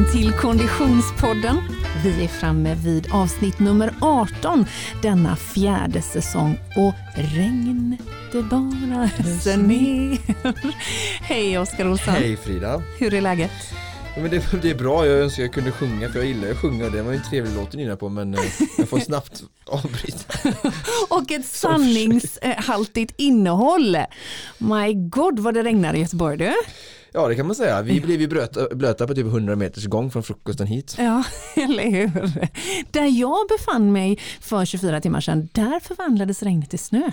välkommen till Konditionspodden. Vi är framme vid avsnitt nummer 18 denna fjärde säsong och regn det bara öser ner. Hej Oskar Olsson. Hej Frida. Hur är läget? Ja, men det, det är bra, jag önskar jag kunde sjunga för jag gillar att sjunga det var ju en trevlig låt nynna på men eh, jag får snabbt avbryta. Och ett sanningshaltigt innehåll. My God vad det regnar i Göteborg du. Ja det kan man säga, vi blev ju blöta, blöta på typ 100 meters gång från frukosten hit. Ja, eller hur. Där jag befann mig för 24 timmar sedan, där förvandlades regnet till snö.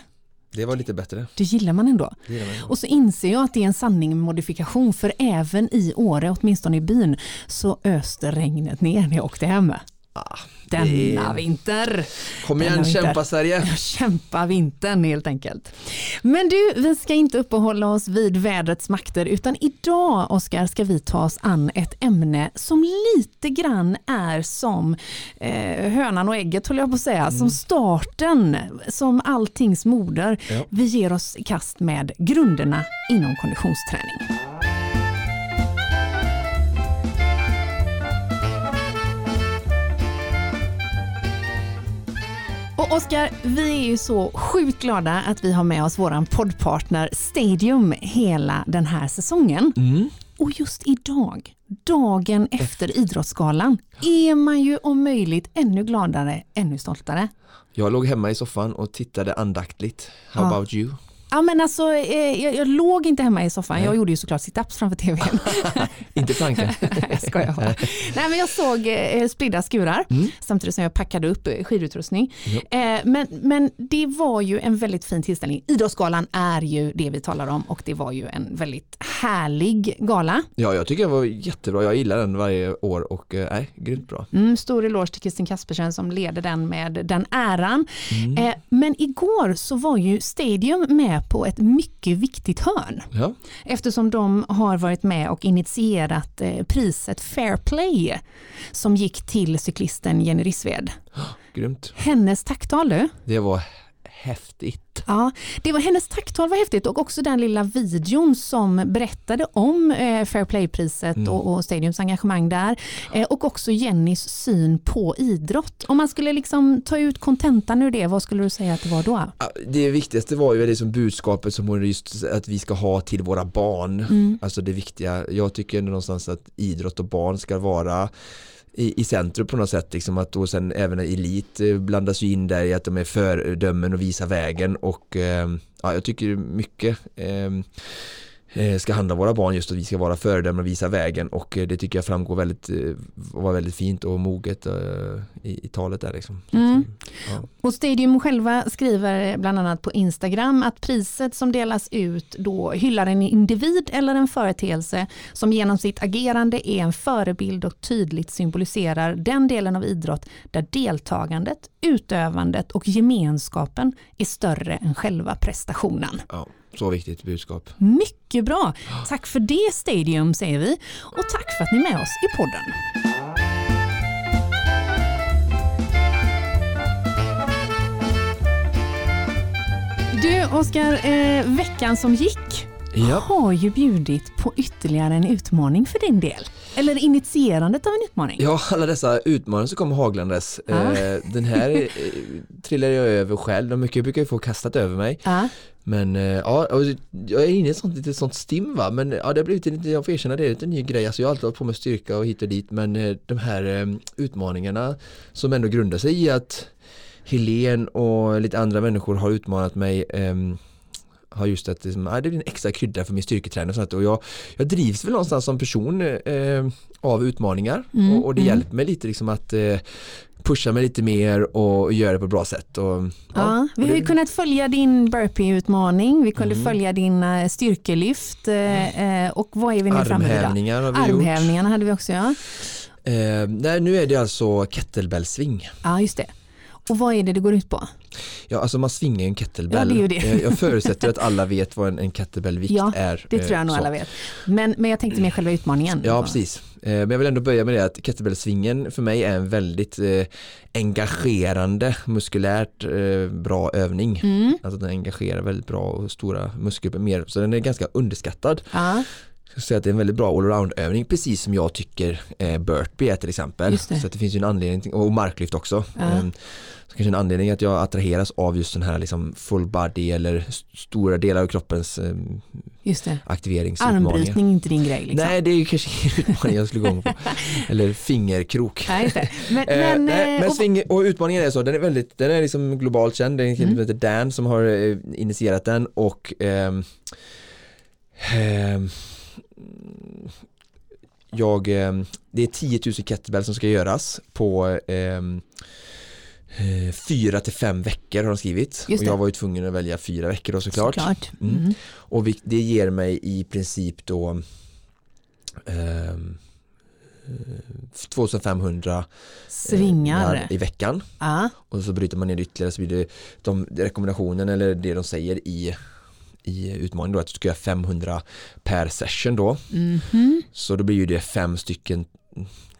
Det var lite bättre. Det gillar man ändå. Gillar man ändå. Och så inser jag att det är en sanning med modifikation för även i Åre, åtminstone i byn, så öste regnet ner när jag åkte hem. Ah, Denna det- vinter. Kom igen, Denna kämpa Sverige! Kämpa vintern helt enkelt. Men du, vi ska inte uppehålla oss vid vädrets makter utan idag Oskar ska vi ta oss an ett ämne som lite grann är som eh, hönan och ägget håller jag på att säga, som starten, som alltings moder. Ja. Vi ger oss i kast med grunderna inom konditionsträning. Och Oskar, vi är ju så sjukt glada att vi har med oss våran poddpartner Stadium hela den här säsongen. Mm. Och just idag, dagen efter Idrottsgalan, är man ju om möjligt ännu gladare, ännu stoltare. Jag låg hemma i soffan och tittade andaktligt. How Ja. about you? Ja men alltså, eh, jag, jag låg inte hemma i soffan, jag gjorde ju såklart situps framför tvn. Inte planka. jag skojar bara. Nej men jag såg eh, spridda skurar Mm. samtidigt som jag packade upp eh, skidutrustning. Eh, men, men det var ju en väldigt fin tillställning. Idrottsgalan är ju det vi talar om och det var ju en väldigt härlig gala. Ja, jag tycker det var jättebra. Jag gillar den varje år och eh, grymt bra. Mm, stor eloge till Kristin Kaspersen som leder den med den äran. Mm. Eh, men igår så var ju Stadium med på ett mycket viktigt hörn. Ja, eftersom de har varit med och initierat eh, priset Fair Play som gick till cyklisten Jenny Rissved. grymt. Hennes tacktal du. Det var häftigt. Ja, det var hennes tacktal var häftigt och också den lilla videon som berättade om eh, Fair Play-priset Mm. och, och Stadiums engagemang där. Eh, och också Jennys syn på idrott. Om man skulle liksom ta ut kontentan ur det, vad skulle du säga att det var då? Det viktigaste var ju det som budskapet som hon just att vi ska ha till våra barn. Mm. Alltså det viktiga, jag tycker någonstans att idrott och barn ska vara i, i centrum på något sätt, liksom att då sen även elit eh, blandas ju in där i att de är föredömen och visar vägen och eh, ja, jag tycker mycket eh, ska handla om våra barn just att vi ska vara föredömen och visa vägen och eh, det tycker jag framgår väldigt, eh, var väldigt fint och moget eh, i, i talet där liksom. Mm. ja. Och Stadium själva skriver bland annat på Instagram att priset som delas ut då hyllar en individ eller en företeelse som genom sitt agerande är en förebild och tydligt symboliserar den delen av idrott där deltagandet, utövandet och gemenskapen är större än själva prestationen. Ja, så viktigt budskap. Mycket bra! Tack för det Stadium säger vi och tack för att ni är med oss i podden. Du Oskar, eh, veckan som gick Ja. har ju bjudit på ytterligare en utmaning för din del. Eller initierandet av en utmaning. Ja, alla dessa utmaningar som kommer haglandes. Ja. Eh, den här eh, trillar jag över själv. De mycket brukar jag få kastat över mig. Ja. Men eh, ja, jag är inne i ett sånt, lite sånt stim va. Men ja, det har blivit en lite, jag får erkänna det, är lite ny grej. Alltså jag har alltid hållit på med styrka och hit och dit. Men eh, de här eh, utmaningarna som ändå grundar sig i att Helen och lite andra människor har utmanat mig ehm, har just att liksom, ja, det blir en extra krydda för min styrketräning och sånt och jag, jag drivs väl någonstans som person eh, av utmaningar Mm, och, och det mm. hjälper mig lite liksom att eh, pusha mig lite mer och göra det på ett bra sätt. Och, Ja, vi och har ju kunnat följa din burpee-utmaning, vi kunde Mm. följa dina styrkelyft eh, eh, och vad är vi nu framme vid? Armhävningar har vi Armhävningarna hade vi också ja. gjort. Eh, nej, nu är det alltså kettlebellsving. Ja, just det. Och vad är det det går ut på? Ja, alltså man svingar en kettlebell. Ja, det är ju det. Eh, jag förutsätter att alla vet vad en, en kettlebellvikt Ja, är. Det tror jag eh, nog så. alla vet. Men, men jag tänkte mer själva utmaningen. Ja, precis. Eh, Men jag vill ändå börja med det att kettlebellsvingen för mig är en väldigt engagerande, muskulärt bra övning. Mm. Alltså den engagerar väldigt bra och stora muskelgrupper mer, så den är ganska underskattad. Ja. Säga att det är en väldigt bra allround-övning, precis som jag tycker eh, burpee är till exempel. Så att det finns ju en anledning, och marklyft också. Ja. Ehm, Så kanske en anledning att jag attraheras av just den här liksom full body eller st- stora delar av kroppens eh, Just det. aktiveringsutmaningar. Armbrytning är inte din grej liksom. Nej, det är ju kanske ingen utmaning jag skulle gå på. Eller fingerkrok. Nej. Men, Eh, men, nej, eh, men och- sving, och utmaningen är så, den är väldigt, den är liksom globalt känd, det är en kille som Mm. heter Dan som har eh, initierat den och ehm, ehm, jag, ehm, det är 10 000 kettlebell som ska göras på ehm, eh, fyra till fem veckor har de skrivit och jag det. var ju tvungen att välja fyra veckor då såklart. Såklart. Mm. Mm. Och vi, det ger mig i princip då ehm, eh, 2500 eh, Svingar. i veckan Ja, och så bryter man ner ytterligare så blir det de, rekommendationen eller det de säger i i utmaningen då att du ska göra 500 per session då mhm. så då blir ju det fem stycken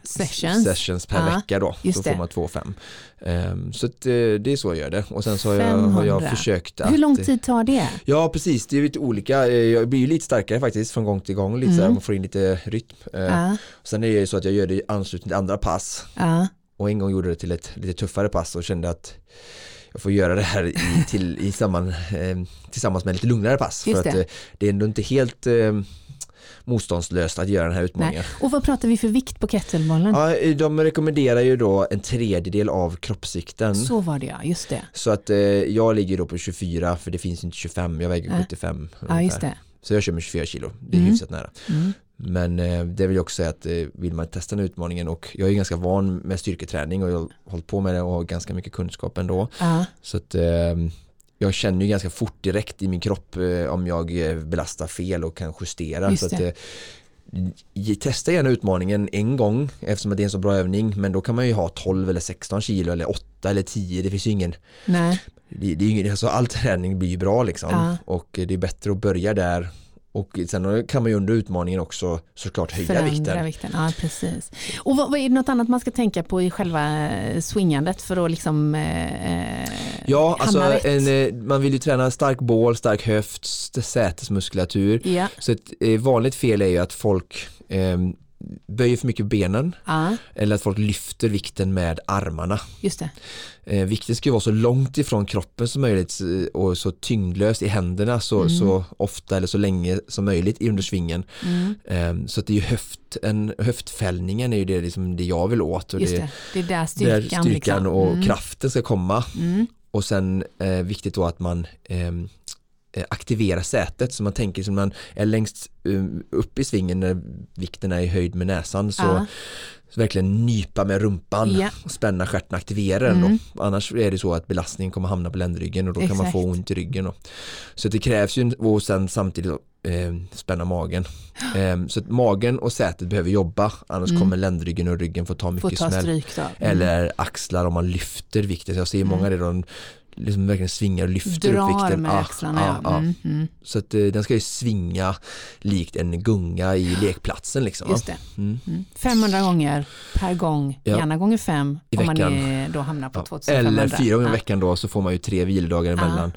Sessions. sessions per Ja, vecka då det. får man två fem Ehm, så att, eh, det är så jag gör det och sen så har jag, har jag 500. försökt att Hur lång tid tar det? Ja precis, det är lite olika. Eh, Jag blir ju lite starkare faktiskt från gång till gång, lite så här, Mm. man får in lite rytm. Eh, Ja, Sen är det ju så att jag gör det i anslutning till andra pass ja, och en gång gjorde det till ett lite tuffare pass och kände att jag får göra det här i, till, i samman, eh, tillsammans med lite lugnare pass. Just för att det. eh, det är ändå inte helt eh, motståndslöst att göra den här utmaningen. Och vad pratar vi för vikt på kettlebellen? Ja, eh, de rekommenderar ju då en tredjedel av kroppsvikten. Så, Så var det ja, just det. att eh, jag ligger då på 24 för det finns inte 25, jag väger Nej. 75 Ja, just det. Så jag kör med 24 kilo, det är Mm. hyfsat nära. Mm. Men eh, det vill jag också säga att eh, vill man testa den här utmaningen och jag är ganska van med styrketräning och jag har hållit på med det och har ganska mycket kunskap ändå. Ja, Så att eh, jag känner ju ganska fort direkt i min kropp eh, om jag eh, belastar fel och kan justera. Just så att, eh, testa gärna utmaningen en gång eftersom det är en så bra övning. Men då kan man ju ha 12 eller 16 kilo eller 8 eller 10 det finns ju ingen nej, det, det är ingen, alltså all träning blir ju bra liksom. Ja. och det är bättre att börja där och sen kan man ju under utmaningen också såklart höja förändra vikten. vikten. Ja, precis. Och vad, vad är det något annat man ska tänka på i själva eh, swingandet för att liksom eh, Ja, alltså en, eh, man vill ju träna stark bål, stark höft, sätesmuskulatur. Ja, Så ett eh, vanligt fel är ju att folk eh, böjer för mycket benen ja, eller att folk lyfter vikten med armarna. just. Eh, vikten ska vara så långt ifrån kroppen som möjligt eh, och så tyngdlöst i händerna så, Mm. så ofta eller så länge som möjligt i under svingen. Mm, Eh, så att det är ju höft, en, höftfällningen är ju det, liksom det jag vill åt och det, det. Det är där där styrkan, styrkan liksom. och Mm, kraften ska komma. Mm, Och sen eh, viktigt då att man eh, aktiverar sätet så man tänker som man är längst um, upp i svingen när vikten är i höjd med näsan så, ja, så verkligen nypa med rumpan Ja. och spänna stjärten, aktivera den Mm. Annars är det så att belastningen kommer hamna på ländryggen och då kan man få Exakt. ont i ryggen. Då. Så det krävs ju och sen samtidigt eh, spänna magen. Eh, så att magen och sätet behöver jobba annars Mm. kommer ländryggen och ryggen få ta mycket ta smäll. Mm. Eller axlar om man lyfter vikten. Jag ser många där de liksom verkligen svingar och lyfter upp Drar vikten. med Ja, axlarna. Ja, ja. Mm, mm, Så att eh, den ska ju svinga likt en gunga i lekplatsen liksom. just det. Mm. Mm. 500 gånger per gång, Ja. gärna gånger fem I om man veckan. är, då hamnar på Ja. 2500. Eller fyra gånger i veckan då så får man ju tre vilodagar emellan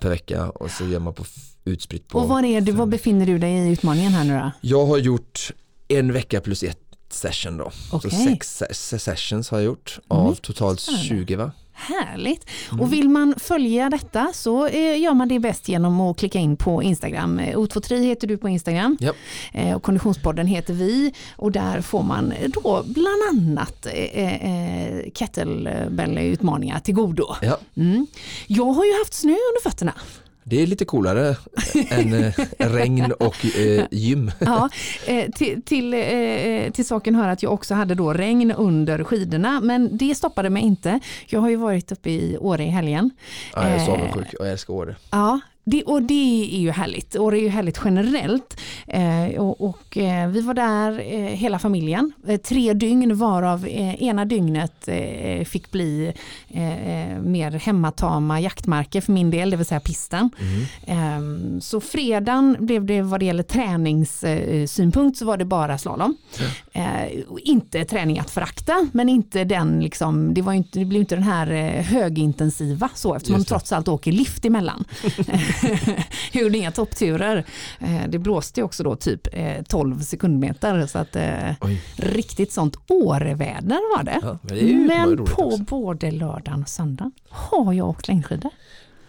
per vecka och så gör man på utspritt på. Och var, är du, var befinner du dig i utmaningen här nu då? Jag har gjort en vecka plus ett session då. Okej. Så sex se- sessions har jag gjort av Mm, totalt spännande. 20 va? Härligt. Mm. Och vill man följa detta så eh, gör man det bäst genom att klicka in på Instagram. Eh, O23 heter du på Instagram Japp. eh, och Konditionspodden heter vi och där får man då bland annat kettlebell-utmaningar till godo. Ja, Mm. Jag har ju haft snö under fötterna. Det är lite coolare än eh, regn och eh, gym. Ja, eh, till, till, eh, till saken hör att jag också hade då regn under skidorna men det stoppade mig inte. Jag har ju varit uppe i Åre i helgen. Ja, jag är så avundsjuk och jag älskar Åre. Ja, det, och det är ju härligt. Och det är ju härligt generellt. Eh, och och eh, vi var där eh, hela familjen. Eh, tre dygn varav eh, ena dygnet eh, fick bli mer hemmatama jaktmarker för min del, det vill säga pisten. Mm. Ehm, Så fredagen blev det vad det gäller träningssynpunkt så var det bara slalom. Eh, inte träning att förakta, men inte den, liksom, det, var inte, det blev inte den här eh, högintensiva så eftersom man trots allt åker lift emellan. Gjorde inga toppturer. Eh, det blåste också då typ eh, 12 sekundmeter så att eh, riktigt sånt åreväder var det. Ja, men det men på också. både lördagen och söndagen har jag åkt längdskidor.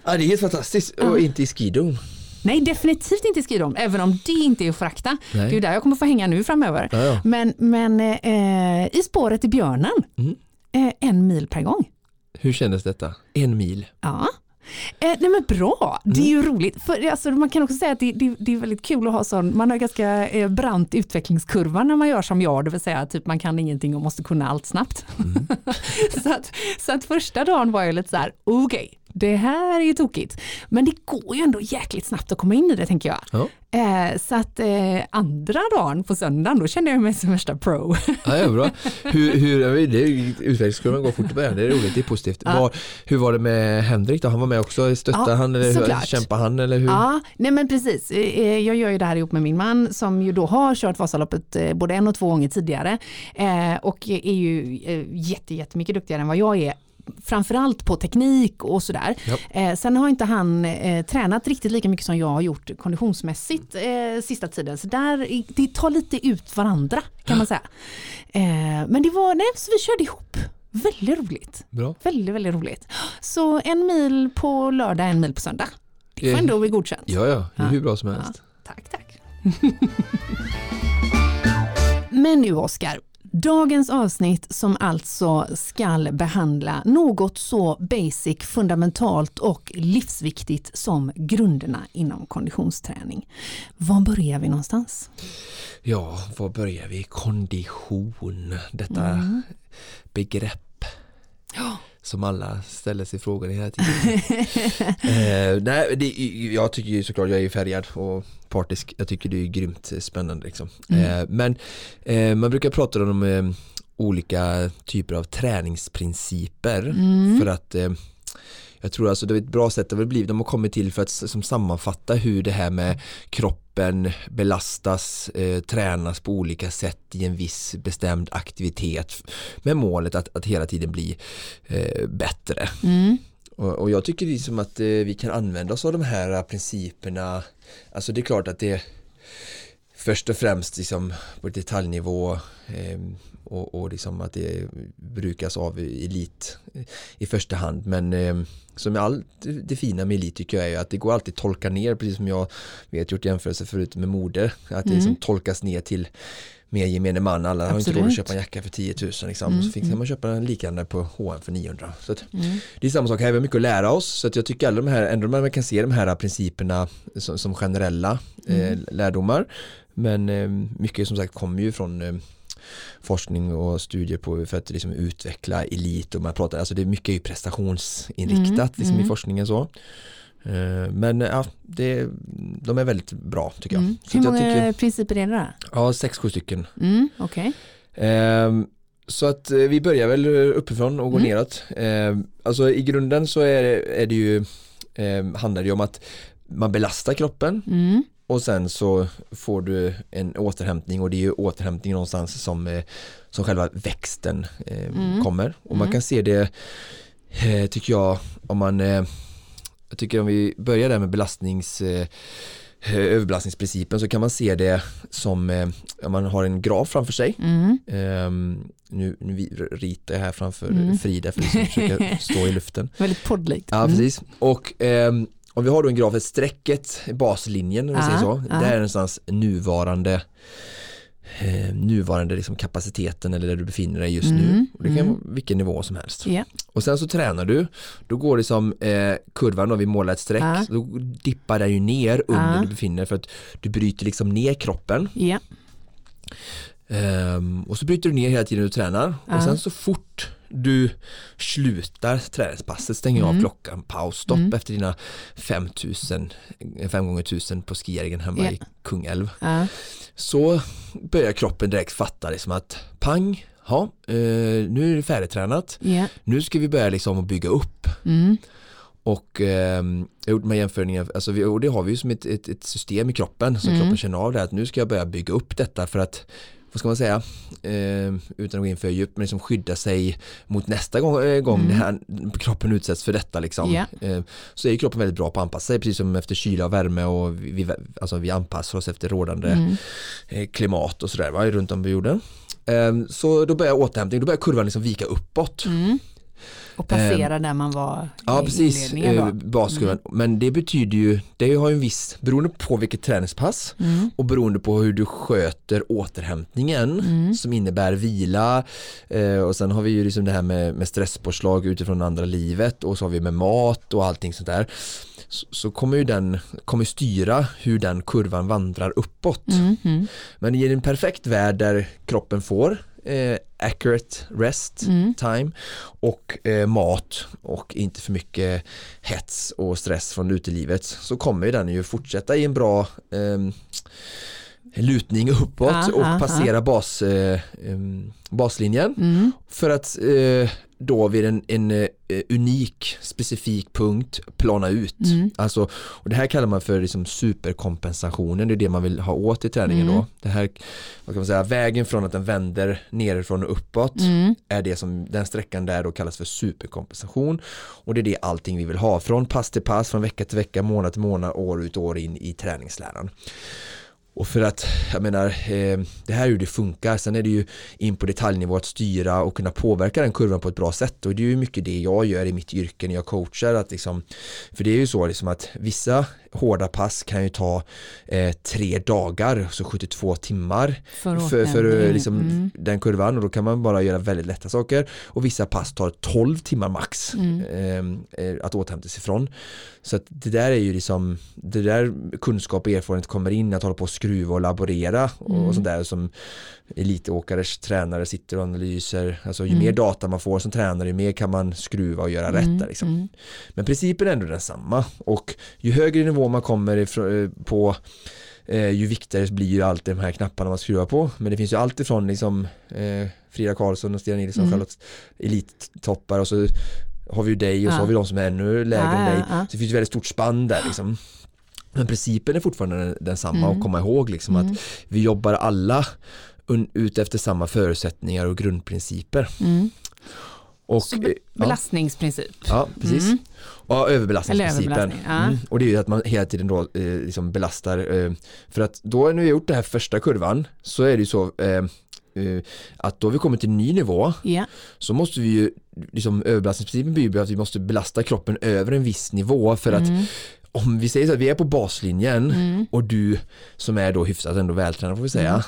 Ja, det är helt fantastiskt och inte i skidon. Nej, definitivt inte i skidom, även om det inte är att förakta. Det är där jag kommer få hänga nu framöver. Ja, ja. Men, men eh, i spåret i björnen, Mm. eh, en mil per gång. Hur kändes detta? En mil? Ja. Eh, nej men bra, det är ju Mm. roligt. För, alltså, man kan också säga att det, det, det är väldigt kul att ha sån, man har ganska eh, brant utvecklingskurva när man gör som jag, det vill säga typ man kan ingenting och måste kunna allt snabbt. Mm. så, att, så att första dagen var jag lite så här, okej, det här är ju tokigt. Men det går ju ändå jäkligt snabbt att komma in i det tänker jag. Ja. Eh, så att eh, andra dagen på söndagen, då kände jag mig som värsta pro. Ja, ja, bra. Hur, hur, det utvecklingskurvan går fort i början, det är roligt, det är positivt. Ja. Var, hur var det med Henrik då? Han var med också, stöttade Ja, han eller såklart. kämpade han eller hur? Ja, nej men precis. Eh, Jag gör ju det här ihop med min man som ju då har kört Vasaloppet eh, både en och två gånger tidigare eh, och är ju eh, jätte, jättemycket duktigare än vad jag är. Framförallt på teknik och sådär. Ja. Eh, sen har inte han eh, tränat riktigt lika mycket som jag har gjort konditionsmässigt eh, sista tiden. Så där, det tar lite ut varandra kan man säga. Eh, men det var, nej, så vi körde ihop. Väldigt roligt. Bra. Väldigt, väldigt roligt. Så en mil på lördag, en mil på söndag. Det får Eh, ändå bli godkänt. Ja, ja, Ja. hur bra som helst. Tack, tack. Men nu Oskar, dagens avsnitt som alltså ska behandla något så basic, fundamentalt och livsviktigt som grunderna inom konditionsträning. Var börjar vi någonstans? Ja, var börjar vi? Kondition, detta Mm. begrepp som alla ställer sig frågan hela tiden. eh, nej, det, jag tycker ju såklart, jag är ju färgad och partisk, jag tycker det är grymt spännande liksom. Mm. Eh, men eh, man brukar prata om eh, olika typer av träningsprinciper Mm. för att eh, jag tror alltså det är ett bra sätt, det har blivit, de har kommit till för att som sammanfatta hur det här med kroppen belastas, eh, tränas på olika sätt i en viss bestämd aktivitet med målet att, att hela tiden bli eh, bättre. Mm. Och, och jag tycker liksom att eh, vi kan använda oss av de här principerna, alltså det är klart att det först och främst liksom på detaljnivå eh, och, och liksom att det brukas av elit i första hand men eh, som allt det fina med elit tycker jag är att det går alltid att tolka ner precis som jag vet gjort jämförelser förut med mode att det Mm. liksom tolkas ner till mer gemene man, alla har inte råd att Absolut. köpa en jacka för 10 000 liksom. Mm, så fick mm. man köpa en liknande på H&M för 900 så Mm. det är samma sak här, vi har mycket att lära oss så att jag tycker alla de här, ändå man kan se de här principerna som, som generella eh, Mm. lärdomar men eh, mycket som sagt kommer ju från eh, forskning och studier på för att liksom utveckla elit och man pratar, alltså det är mycket prestationsinriktat Mm, liksom i mm. forskningen så Eh, men ja, det, de är väldigt bra tycker jag. Mm. Hur många tycker, principer är det då? ja, sex, sju stycken. Mm, Okej. Ehm, så att eh, vi börjar väl uppifrån och går Mm. neråt. Ehm, alltså i grunden så är det, är det ju, ehm, handlar det ju om att man belastar kroppen Mm. Och sen så får du en återhämtning och det är ju återhämtning någonstans som, eh, som själva växten eh, Mm. kommer. Och man Mm. kan se det, eh, tycker jag, om man eh, jag tycker om vi börjar där med belastnings eh, överbelastningsprincipen så kan man se det som eh, om man har en graf framför sig Mm. Ehm, nu, nu ritar jag här framför Mm. Frida för att försöka stå i luften. Väldigt poddlikt. Ja, Mm. precis. Och ehm, om vi har då en graf, ett strecket, baslinjen om vi säger så, där är någonstans nuvarande eh, nuvarande liksom kapaciteten eller där du befinner dig just nu. Mm, Och det kan mm. vara vilken nivå som helst. Ja. Och sen så tränar du, då går det som eh, kurvan då vi målar ett streck, Ja. då dippar den ju ner under Ja. du befinner dig för att du bryter liksom ner kroppen Ja. Ehm, och så bryter du ner hela tiden du tränar Ja. och sen så fort du slutar träningspasset stänger jag av Mm. klockan, paus, stopp Mm. efter dina 5000, 5 gånger 1000 på skiäringen hemma Ja. i Kungälv. Ja. Så börjar kroppen direkt fatta liksom att pang, ja, eh, nu är det färdigtränat, Ja. nu ska vi börja liksom bygga upp Mm. och eh, jag gjort med jämförningar, alltså vi, och det har vi ju som ett, ett, ett system i kroppen så Mm. kroppen känner av det att nu ska jag börja bygga upp detta för att vad ska man säga, eh, utan att gå in för djupt, men liksom skydda sig mot nästa gång, eh, gång Mm. här, kroppen utsätts för detta liksom. Ja. Eh, så är kroppen väldigt bra på att anpassa sig, precis som efter kyla och värme och vi, alltså vi anpassar oss efter rådande Mm. eh, klimat och sådär va, runt om på jorden. Eh, så då börjar återhämtning, då börjar kurvan liksom vika uppåt. Mm. Och passera där man var Ja precis, eh, baskurvan. Men det betyder ju, det har ju en viss, beroende på vilket träningspass Mm. och beroende på hur du sköter återhämtningen Mm. som innebär vila eh, och sen har vi ju liksom det här med, med stresspåslag utifrån andra livet och så har vi med mat och allting sånt där så, så kommer ju den kommer styra hur den kurvan vandrar uppåt. Mm. Mm. Men i en perfekt värld där kroppen får eh, accurate rest Mm. time och eh, mat och inte för mycket hets och stress från utelivet så kommer ju den ju fortsätta i en bra ehm, lutning uppåt Ah, och ah, passera bas, eh, baslinjen Mm. för att eh, då vid en, en eh, unik specifik punkt plana ut. Mm. Alltså, och det här kallar man för liksom superkompensationen, det är det man vill ha åt i träningen Mm. då. Det här, vad kan man säga, vägen från att den vänder nerifrån och uppåt Mm. är det som den sträckan där då kallas för superkompensation och det är det allting vi vill ha från pass till pass, från vecka till vecka, månad till månad, år ut och år in i träningsläran. Och för att, jag menar, eh, det här är hur det funkar. Sen är det ju in på detaljnivå att styra och kunna påverka den kurvan på ett bra sätt. Och det är ju mycket det jag gör i mitt yrke när jag coachar. Att liksom, för det är ju så liksom att vissa hårda pass kan ju ta eh, tre dagar, så 72 timmar För, för, för eh, liksom, Mm. den kurvan och då kan man bara göra väldigt lätta saker och vissa pass tar 12 timmar max Mm. eh, eh, att återhämta sig från. Så att det där är ju liksom, det där kunskap och erfarenhet kommer in att hålla på och skruva och laborera och, Mm. och sånt där som elitåkares tränare sitter och analyser. Alltså ju Mm. mer data man får som tränare, ju mer kan man skruva och göra Mm. rätt där liksom. Mm. Men principen är ändå densamma och ju högre nivå man kommer ifrån, eh, på eh, ju viktigare blir ju alltid de här knapparna man skruvar på. Men det finns ju allt ifrån liksom eh, Frida Karlsson och Stina Nilsson, Mm. Charlotte elittoppar och så har vi ju dig och så Ja. har vi de som är ännu lägre Ja, än dig. ja. Så det finns ju väldigt stort spann där liksom. Men principen är fortfarande den- densamma Mm. och komma ihåg liksom Mm. att vi jobbar alla ut efter samma förutsättningar och grundprinciper. Mm. Och, Så eh, be- ja. belastningsprincip. Ja, precis. Mm. Och överbelastningsprincipen. Överbelastning, ja. Mm. Och det är ju att man hela tiden då eh, liksom belastar. Eh, för att då när vi har gjort den här första kurvan så är det ju så eh, eh, att då vi kommer till en ny nivå Ja. så måste vi ju liksom överbelastningsprincipen bygger på att vi måste belasta kroppen över en viss nivå för att Mm. Om vi säger så att vi är på baslinjen Mm. och du som är då hyfsat ändå vältränad får vi säga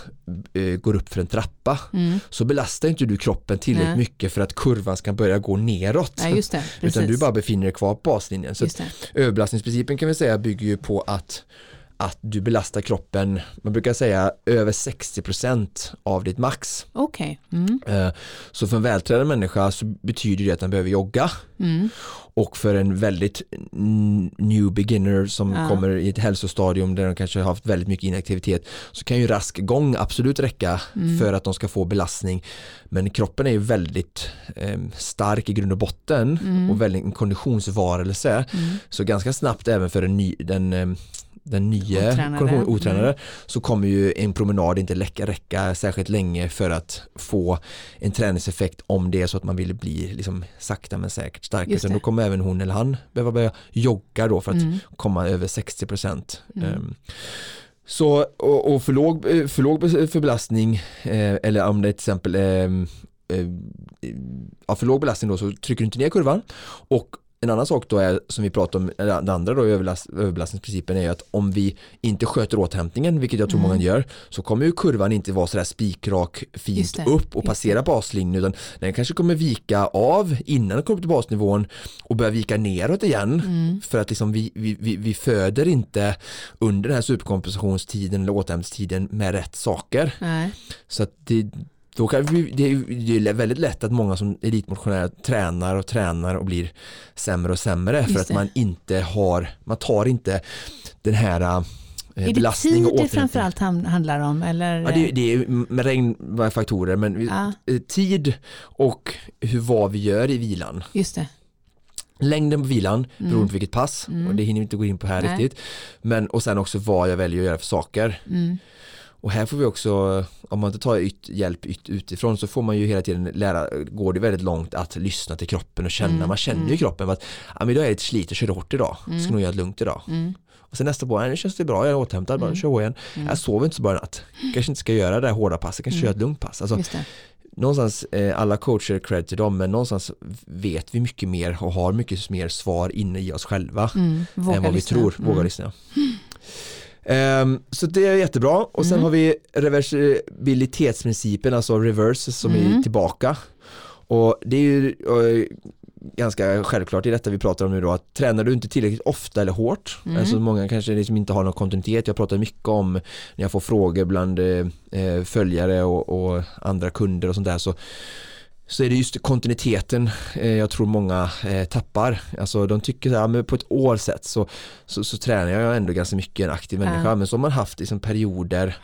eh, går upp för en trappa Mm. så belastar inte du kroppen tillräckligt Nej. mycket för att kurvan ska börja gå neråt. Nej, det. Utan du bara befinner dig kvar på baslinjen. Så överbelastningsprincipen kan vi säga bygger ju på att att du belastar kroppen, man brukar säga över 60% av ditt max. Okej. Mm. Eh, Så för en vältränad människa så betyder det att den behöver jogga Mm. och för en väldigt new beginner som Ja. kommer i ett hälsostadium där de kanske har haft väldigt mycket inaktivitet så kan ju rask gång absolut räcka Mm. för att de ska få belastning men kroppen är ju väldigt eh, stark i grund och botten Mm. och väldigt en konditionsvarelse Mm. så ganska snabbt även för den, ny, den, eh, den nya Otränade. kondition- otränade Mm. så kommer ju en promenad inte räcka, räcka särskilt länge för att få en träningseffekt om det är så att man vill bli liksom sakta men säkert starkare. Det. då kommer även hon eller han behöva börja jogga då för att Mm. komma över 60%. Mm. Ehm, Så, och, och för låg, eh, för låg bes- för belastning eh, eller om det är till exempel ehm, eh, ja, för låg belastning då så trycker du inte ner kurvan och en annan sak då är som vi pratar om, det andra då överbelastningsprincipen är ju att om vi inte sköter återhämtningen, vilket jag tror Mm. många gör, så kommer ju kurvan inte vara sådär spikrak fint upp och passera baslinjen utan den kanske kommer vika av innan den kommer till basnivån och börja vika neråt igen Mm. för att liksom vi, vi, vi, vi föder inte under den här superkompensationstiden eller återhämtningstiden med rätt saker. Nej. Så att det, då kan vi, det, är, väldigt lätt att många som elitmotionärer tränar och tränar och blir sämre och sämre för att man inte har, man tar inte den här eh, Är det tid det framförallt handlar om? Eller? Ja, det, det är med regnfaktorer men vi- Ja, eh, tid och hur, vad vi gör i vilan. just det. Längden på vilan Mm. beroende på vilket pass Mm. och det hinner vi inte gå in på här Nej. riktigt. Men och sen också vad jag väljer att göra för saker. Mm. Och här får vi också, om man inte tar yt, hjälp yt, utifrån så får man ju hela tiden lära, går det väldigt långt att lyssna till kroppen och känna, Mm, man känner ju mm. kroppen att ja, men idag är det lite slit och kör hårt idag, ska Mm. nog göra det lugnt idag. Mm. Och sen nästa på, nej, nu känns det bra, jag är återhämtad, bara Mm. kör igen. Mm. Jag sover inte så bra i natt, kanske inte ska göra det här hårda passet, kanske Mm. köra ett lugnt pass. Alltså, någonstans, eh, alla coacher cred till dem, men någonstans vet vi mycket mer och har mycket mer svar inne i oss själva Mm. Än vad vi lyssna. tror. Våga lyssna. Ehm, så det är jättebra och sen Mm. har vi reversibilitetsprincipen, alltså reverse som är Mm. tillbaka. Och det är ju eh, ganska självklart i detta vi pratar om nu då att tränar du inte tillräckligt ofta eller hårt, Mm. alltså många kanske liksom inte har någon kontinuitet, jag pratar mycket om när jag får frågor bland eh, eh, följare och, och andra kunder och sånt där så så är det just kontinuiteten eh, jag tror många eh, tappar. Alltså de tycker så här, men på ett år sett så, så, så tränar jag ändå ganska mycket en aktiv människa Ja. men så har man haft liksom, perioder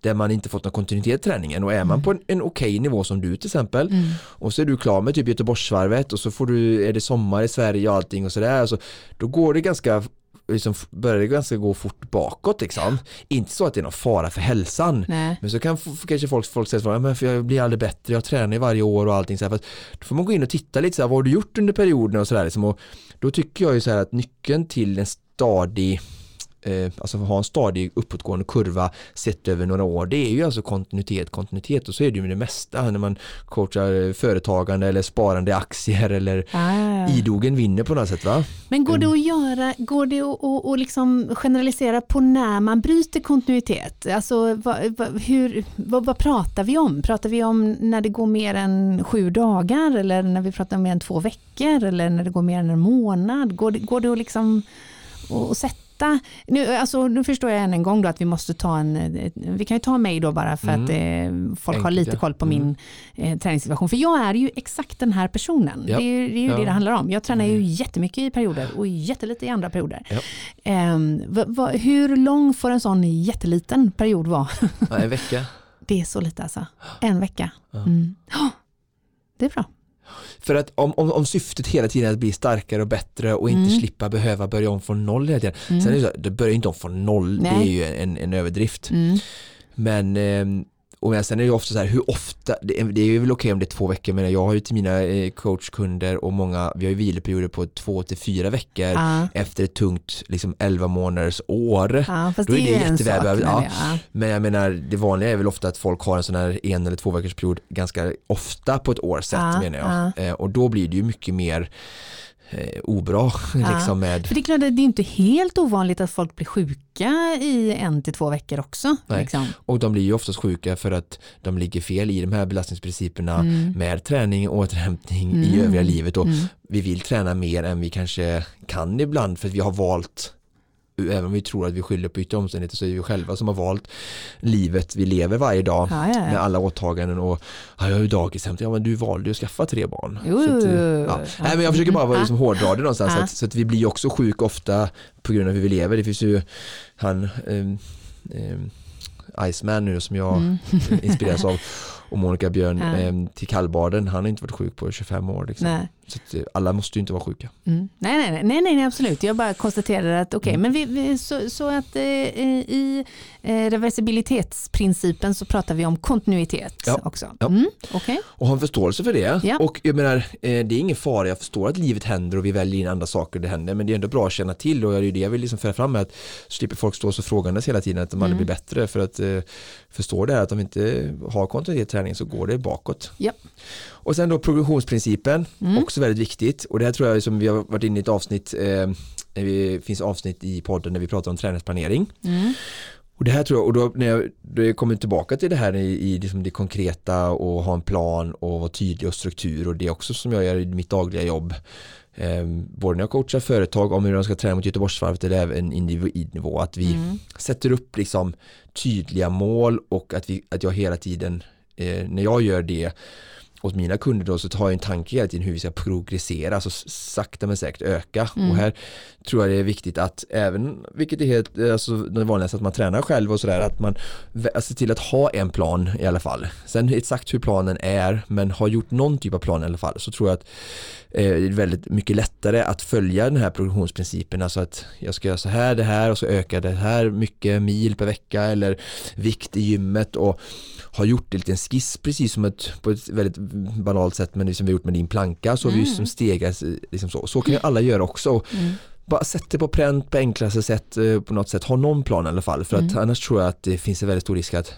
där man inte fått någon kontinuitet i träningen och är man på en, en okej nivå som du till exempel Mm. och så är du klar med typ Göteborgsvarvet och så får du, är det sommar i Sverige och allting och sådär alltså, då går det ganska liksom, börjar ganska gå fort bakåt liksom. Inte så att det är någon fara för hälsan Nej. men så kan kanske folk, folk säga så men för jag blir aldrig bättre, jag tränar ju varje år och allting så här, fast då får man gå in och titta lite så här, vad har du gjort under perioden och sådär liksom, och då tycker jag ju så här att nyckeln till en stadig eh, alltså ha en stadig uppåtgående kurva sett över några år det är ju alltså kontinuitet, kontinuitet och så är det ju med det mesta när man coachar företagande eller sparande i aktier eller Ah. idogen vinner på något sätt va? Men går det Mm. att göra, går det att, att liksom generalisera på när man bryter kontinuitet? Alltså vad, vad, hur, vad, vad pratar vi om? Pratar vi om när det går mer än sju dagar eller när vi pratar om mer än två veckor eller när det går mer än en månad? Går det, går det att liksom att sätta nu, alltså, nu förstår jag än en gång då att vi måste ta en, ett- vi kan ju ta mig då bara för att eh, folk har Enkelt, lite ja. koll på Mm. min eh, träningssituation. För jag är ju exakt den här personen. Ja. Det är ju, det, är ju Ja. det det handlar om. Jag tränar ju Mm. jättemycket i perioder och jättelite i andra perioder. Ehm, va, va, hur lång får en sån jätteliten period vara? En vecka Det är så lite alltså. En vecka. Mm. Ja, Det är bra. För att om, om, om syftet hela tiden är att bli starkare och bättre och inte Mm. slippa behöva börja om från noll hela tiden. Mm. Sen är det så, det börjar inte om från noll, det är Nej. ju en, en överdrift. Mm. Men ehm, och men sen är det ju ofta så här, hur ofta, det är, det är väl okej om det är två veckor, men jag har ju till mina eh, coachkunder och många, vi har ju viloperioder på två till fyra veckor Ja. efter ett tungt liksom 11 månaders år. Ja, fast Då är det är det sak. jättevälbehövligt. Ja. ja. Men jag menar, det vanliga är väl ofta att folk har en sån här en eller två veckors period ganska ofta på ett år sett Ja, menar jag. Eh, och då blir det ju mycket mer eh, obra liksom med För det är klart det är inte helt ovanligt att folk blir sjuka i en till två veckor också. Liksom. och de blir ju oftast sjuka för att de ligger fel i de här belastningsprinciperna Mm. med träning och återhämtning i Mm. övriga livet och Mm. vi vill träna mer än vi kanske kan ibland för att vi har valt även om vi tror att vi skyller på yttre omständigheter så är det vi själva som har valt livet vi lever varje dag Ja, ja, med ja. alla åtaganden och ja, jag har ju dagishämtat, ja men du valde ju att skaffa tre barn. Jo, Så att, eh, ja. Nej, men jag försöker bara vara liksom hårdra det någonstans så att, så att vi blir också sjuka ofta på grund av hur vi lever. Det finns ju han ehm, ehm, Iceman nu som jag Mm. inspireras av och Monica Björn Ja. ehm, till kallbaden, han har inte varit sjuk på 25 år. Liksom. Nej. Så eh, alla måste ju inte vara sjuka. Mm. Nej, nej, nej, nej, absolut. Jag bara konstaterar att okej, Mm. men vi, vi, så, så att eh, i eh, reversibilitetsprincipen så pratar vi om kontinuitet Ja. också. Ja. Mm. Okej. Och ha en förståelse för det. Ja. Och jag menar, eh, det är ingen fara, jag förstår att livet händer och vi väljer in andra saker det händer, men det är ändå bra att känna till och det är det jag vill liksom föra fram med att slipper folk stå så frågandes hela tiden att de aldrig Mm. blir bättre för att eh, förstå det här att om vi inte har kontinuerlig träning så går det bakåt. Ja. Och sen då progressionsprincipen, Mm. också väldigt viktigt och det här tror jag som vi har varit inne i ett avsnitt, eh, det finns avsnitt i podden där vi pratar om träningsplanering. Mm. Och det här tror jag, och då när jag, då jag kommer tillbaka till det här i, i liksom det konkreta och ha en plan och vara tydlig och struktur och det är också som jag gör i mitt dagliga jobb. Eh, både när jag coachar företag om hur de ska träna mot Göteborgsvarvet eller även individnivå att vi Mm. sätter upp liksom tydliga mål och att, vi, att jag hela tiden eh, när jag gör det åt mina kunder då så har jag en tanke hela tiden hur vi ska progressera, alltså sakta men säkert öka. Mm. Och här tror jag det är viktigt att även, vilket är helt, alltså det vanligaste att man tränar själv och sådär, att man ser till att ha en plan i alla fall. Sen exakt hur planen är, men har gjort någon typ av plan i alla fall, så tror jag att eh, det är väldigt mycket lättare att följa den här progressionsprincipen, alltså att jag ska göra så här, det här och så ökar det här mycket mil per vecka eller vikt i gymmet och har gjort en liten skiss precis som ett, på ett väldigt banalt sätt men det som vi har gjort med din planka så har vi som stegas liksom så. Så kan ju alla göra också. Mm. Bara sätt det på pränt på enklaste sätt eh, på något sätt. Ha någon plan i alla fall för att Mm. annars tror jag att det finns en väldigt stor risk att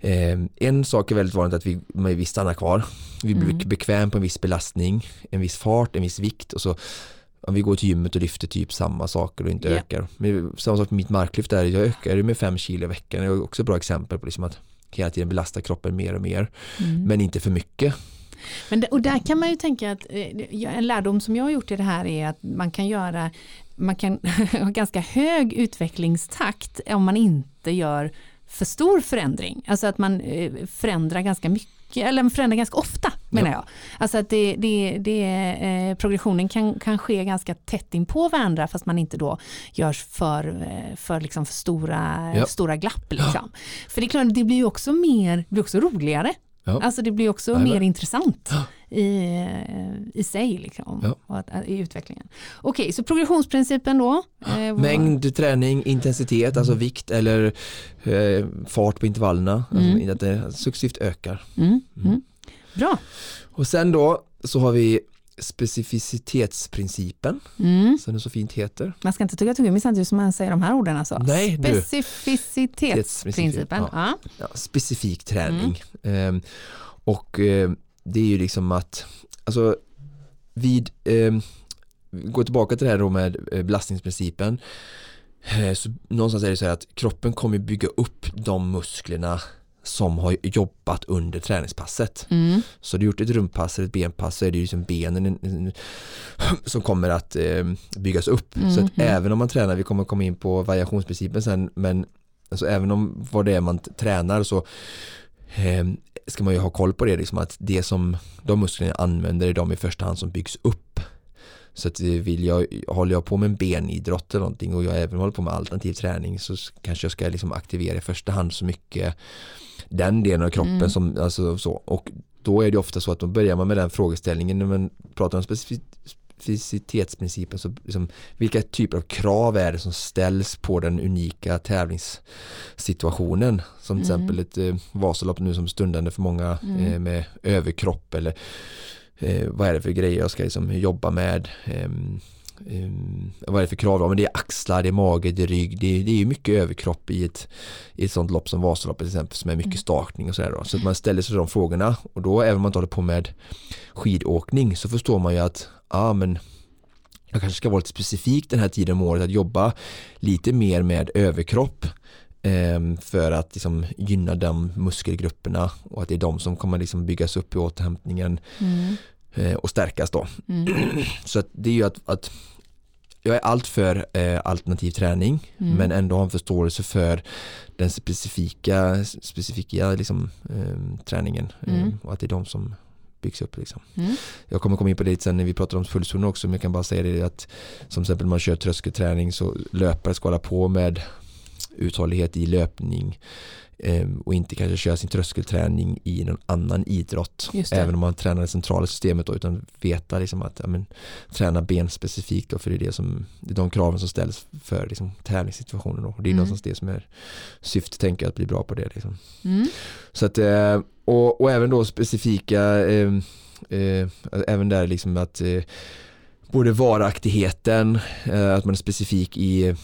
eh, en sak är väldigt vanligt att vi, vi stannar kvar. Vi blir Mm. bekväm på en viss belastning, en viss fart, en viss vikt och så om vi går till gymmet och lyfter typ samma saker och inte Ja. ökar. Men samma sak med mitt marklyft där, jag ökar ju med fem kilo i veckan. Det är också ett bra exempel på liksom att hela tiden belasta kroppen mer och mer. Mm. Men inte för mycket. Men, och där kan man ju tänka att eh, en lärdom som jag har gjort i det här är att man kan göra man kan ha ganska hög utvecklingstakt om man inte gör för stor förändring. Alltså att man eh, förändrar ganska mycket, eller förändrar ganska ofta menar jag. Alltså att det, det, det, eh, progressionen kan, kan ske ganska tätt in på varandra fast man inte då görs för, eh, för, liksom för stora, Ja. stora glapp. Liksom. För det är klart, det blir ju också mer, det blir också roligare. Ja. Alltså det blir också Jajamän. mer intressant i, eh, i sig liksom, Ja. i utvecklingen. Okej, så progressionsprincipen då? eh, Mängd träning, intensitet, alltså vikt eller eh, fart på intervallerna. Mm. Alltså, att det successivt ökar. Mm, mm. Bra. Och sen då så har vi specificitetsprincipen Mm. som det så fint heter. Man ska inte tugga tuggummi samtidigt som man säger de här orden alltså. Nej. Specificitetsprincipen. Ja. Ja. Specifik träning. Mm. Ehm, och eh, det är ju liksom att alltså vid ehm, gå tillbaka till det här då med eh, belastningsprincipen eh, så någonstans är det så här att kroppen kommer bygga upp de musklerna som har jobbat under träningspasset. Mm. Så du gjort ett rumppass eller ett benpass så är det ju liksom benen en- en- som kommer att eh, byggas upp. Så att Mhm. även om man tränar, vi kommer komma in på variationsprincipen sen, men alltså även om vad det är man tränar så eh, ska man ju ha koll på det, liksom att det som de musklerna använder är de i första hand som byggs upp. Så att eh, vill jag, håller jag på med en benidrott eller någonting och jag även håller på med alternativ träning så kanske jag ska liksom aktivera i första hand så mycket den delen av kroppen Mm. som, alltså så, och då är det ofta så att då börjar man med den frågeställningen när man pratar om specifi- specificitetsprincipen så liksom, vilka typer av krav är det som ställs på den unika tävlingssituationen som till Mm. exempel ett eh, Vasalopp nu som stundande för många Mm. eh, med överkropp eller eh, vad är det för grejer jag ska liksom jobba med Ehm, vad är det för krav då? Men det är axlar, det är mage, det är rygg, det är, det är mycket överkropp i ett, i ett sånt lopp som Vasaloppet till exempel som är mycket Mm. stakning och sådär då. Så att man ställer sig de frågorna och då även om man inte håller på med skidåkning så förstår man ju att ja men jag kanske ska vara lite specifik den här tiden om året att jobba lite mer med överkropp ehm, för att liksom gynna de muskelgrupperna och att det är de som kommer liksom byggas upp i återhämtningen Mm. Eh, och stärkas då. Mm. Så det är ju att, att jag är allt för eh, alternativ träning Mm. men ändå har en förståelse för den specifika, specifika liksom, eh, träningen eh, Mm. och att det är de som byggs upp. Liksom. Mm. Jag kommer komma in på det lite sen när vi pratar om pulszoner också men jag kan bara säga det att som exempel när man kör tröskelträning så löpare ska hålla på med uthållighet i löpning eh, och inte kanske köra sin tröskelträning i någon annan idrott även om man tränar det centrala systemet då, utan veta liksom att ja, men, träna ben specifikt då, för det är, det, som, det är de kraven som ställs för liksom, tävlingssituationen då. och det är Mm. någonstans det som är syftet tänker att bli bra på det liksom. Mm. Så att, eh, och, och även då specifika, eh, eh, även där liksom att eh, både varaktigheten, att man är specifik i,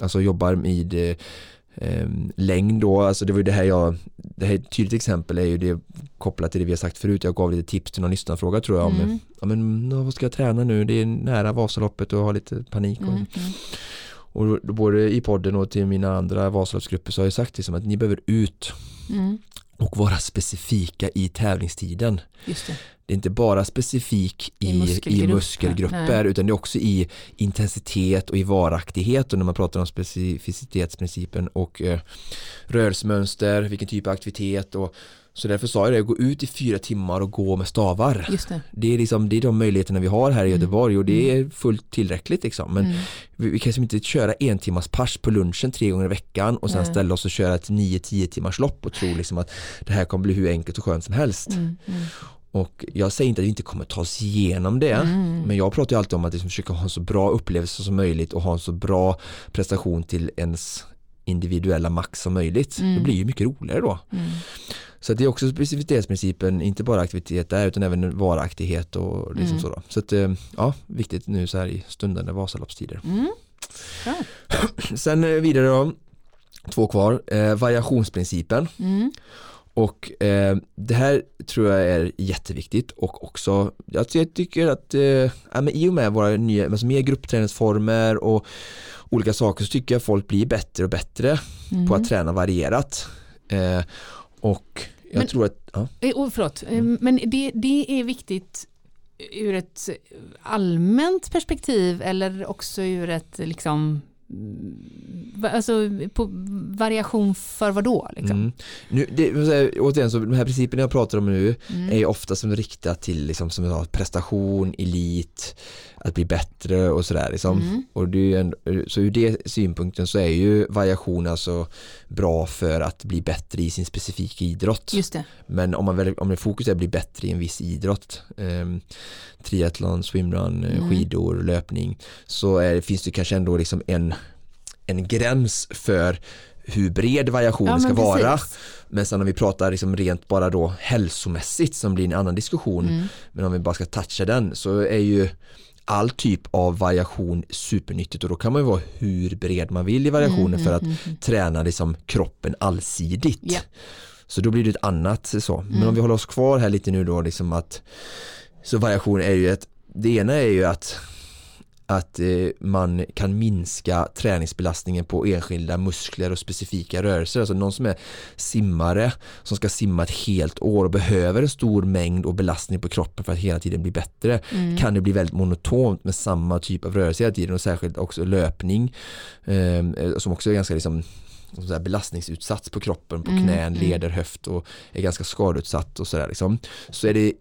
alltså jobbar med eh, längd då, alltså det var ju det här jag, det här är ett tydligt exempel är ju det kopplat till det vi har sagt förut, jag gav lite tips till någon lyssnarfråga tror jag om, Mm. ja men vad ska jag träna nu, det är nära Vasaloppet och jag har lite panik och, Mm. Mm. och då, både i podden och till mina andra Vasaloppsgrupper så har jag sagt liksom att ni behöver ut Mm. Och vara specifika i tävlingstiden. Just det. Det är inte bara specifik I i, i muskelgrupper. Nej. utan det är också i intensitet och i varaktighet och när man pratar om specificitetsprincipen och eh, rörelsemönster, vilken typ av aktivitet och Så därför sa jag det, gå ut i fyra timmar och gå med stavar. Det. Det är, liksom, det är de möjligheterna vi har här i Göteborg och det är fullt tillräckligt liksom. Men Mm. vi, vi kan liksom inte köra en timmars pers på lunchen tre gånger i veckan och sen Nej. ställa oss och köra ett 9-10 timmars lopp och tro liksom att det här kommer bli hur enkelt och skönt som helst. Mm. Mm. Och jag säger inte att vi inte kommer ta oss igenom det Mm. men jag pratar alltid om att liksom försöka ha en så bra upplevelse som möjligt och ha en så bra prestation till ens individuella max som möjligt. Mm. Det blir ju mycket roligare då. Mm. Så det är också specificitetsprincipen, inte bara aktivitet där utan även varaktighet och liksom Mm. så då. Så att eh, ja, viktigt nu så här i stundande Vasaloppstider. Mm. Bra. Sen eh, vidare då, två kvar, eh, variationsprincipen. Mm. Och eh, det här tror jag är jätteviktigt och också, alltså jag tycker att eh, ja, men i och med våra nya, alltså mer gruppträningsformer och olika saker så tycker jag folk blir bättre och bättre Mm. på att träna varierat. Eh, och jag Men- tror att, ja. Eh, Oh, förlåt, Mm. men det, det är viktigt ur ett allmänt perspektiv eller också ur ett liksom mm, Alltså på variation för vad då? Liksom? Mm. Nu, det, återigen, så de här principerna jag pratar om nu Mm. är ju ofta som riktat till liksom, som jag prestation, elit, att bli bättre och sådär. Liksom. Mm. Och det en, så ur det synpunkten så är ju variation alltså bra för att bli bättre i sin specifika idrott. Men om man väl, om det fokus är att bli bättre i en viss idrott, eh, triathlon, swimrun, Mm. skidor, löpning, så är, finns det kanske ändå liksom en, en gräns för hur bred variationen Ja, ska men vara. precis. Men sen om vi pratar liksom rent bara då hälsomässigt som blir en annan diskussion, Mm. men om vi bara ska toucha den så är ju all typ av variation supernyttigt och då kan man ju vara hur bred man vill i variationen Mm, för mm, att mm, mm. träna liksom kroppen allsidigt. Ja. Så då blir det ett annat så. Men Mm. om vi håller oss kvar här lite nu då liksom att så variation är ju ett, det ena är ju att att eh, man kan minska träningsbelastningen på enskilda muskler och specifika rörelser. Alltså någon som är simmare som ska simma ett helt år och behöver en stor mängd och belastning på kroppen för att hela tiden bli bättre Mm. kan det bli väldigt monotont med samma typ av rörelse hela tiden och särskilt också löpning eh, som också är ganska liksom som så belastningsutsatt på kroppen, på Mm, knän, mm. leder, höft och är ganska skadeutsatt och sådär liksom. Så är det,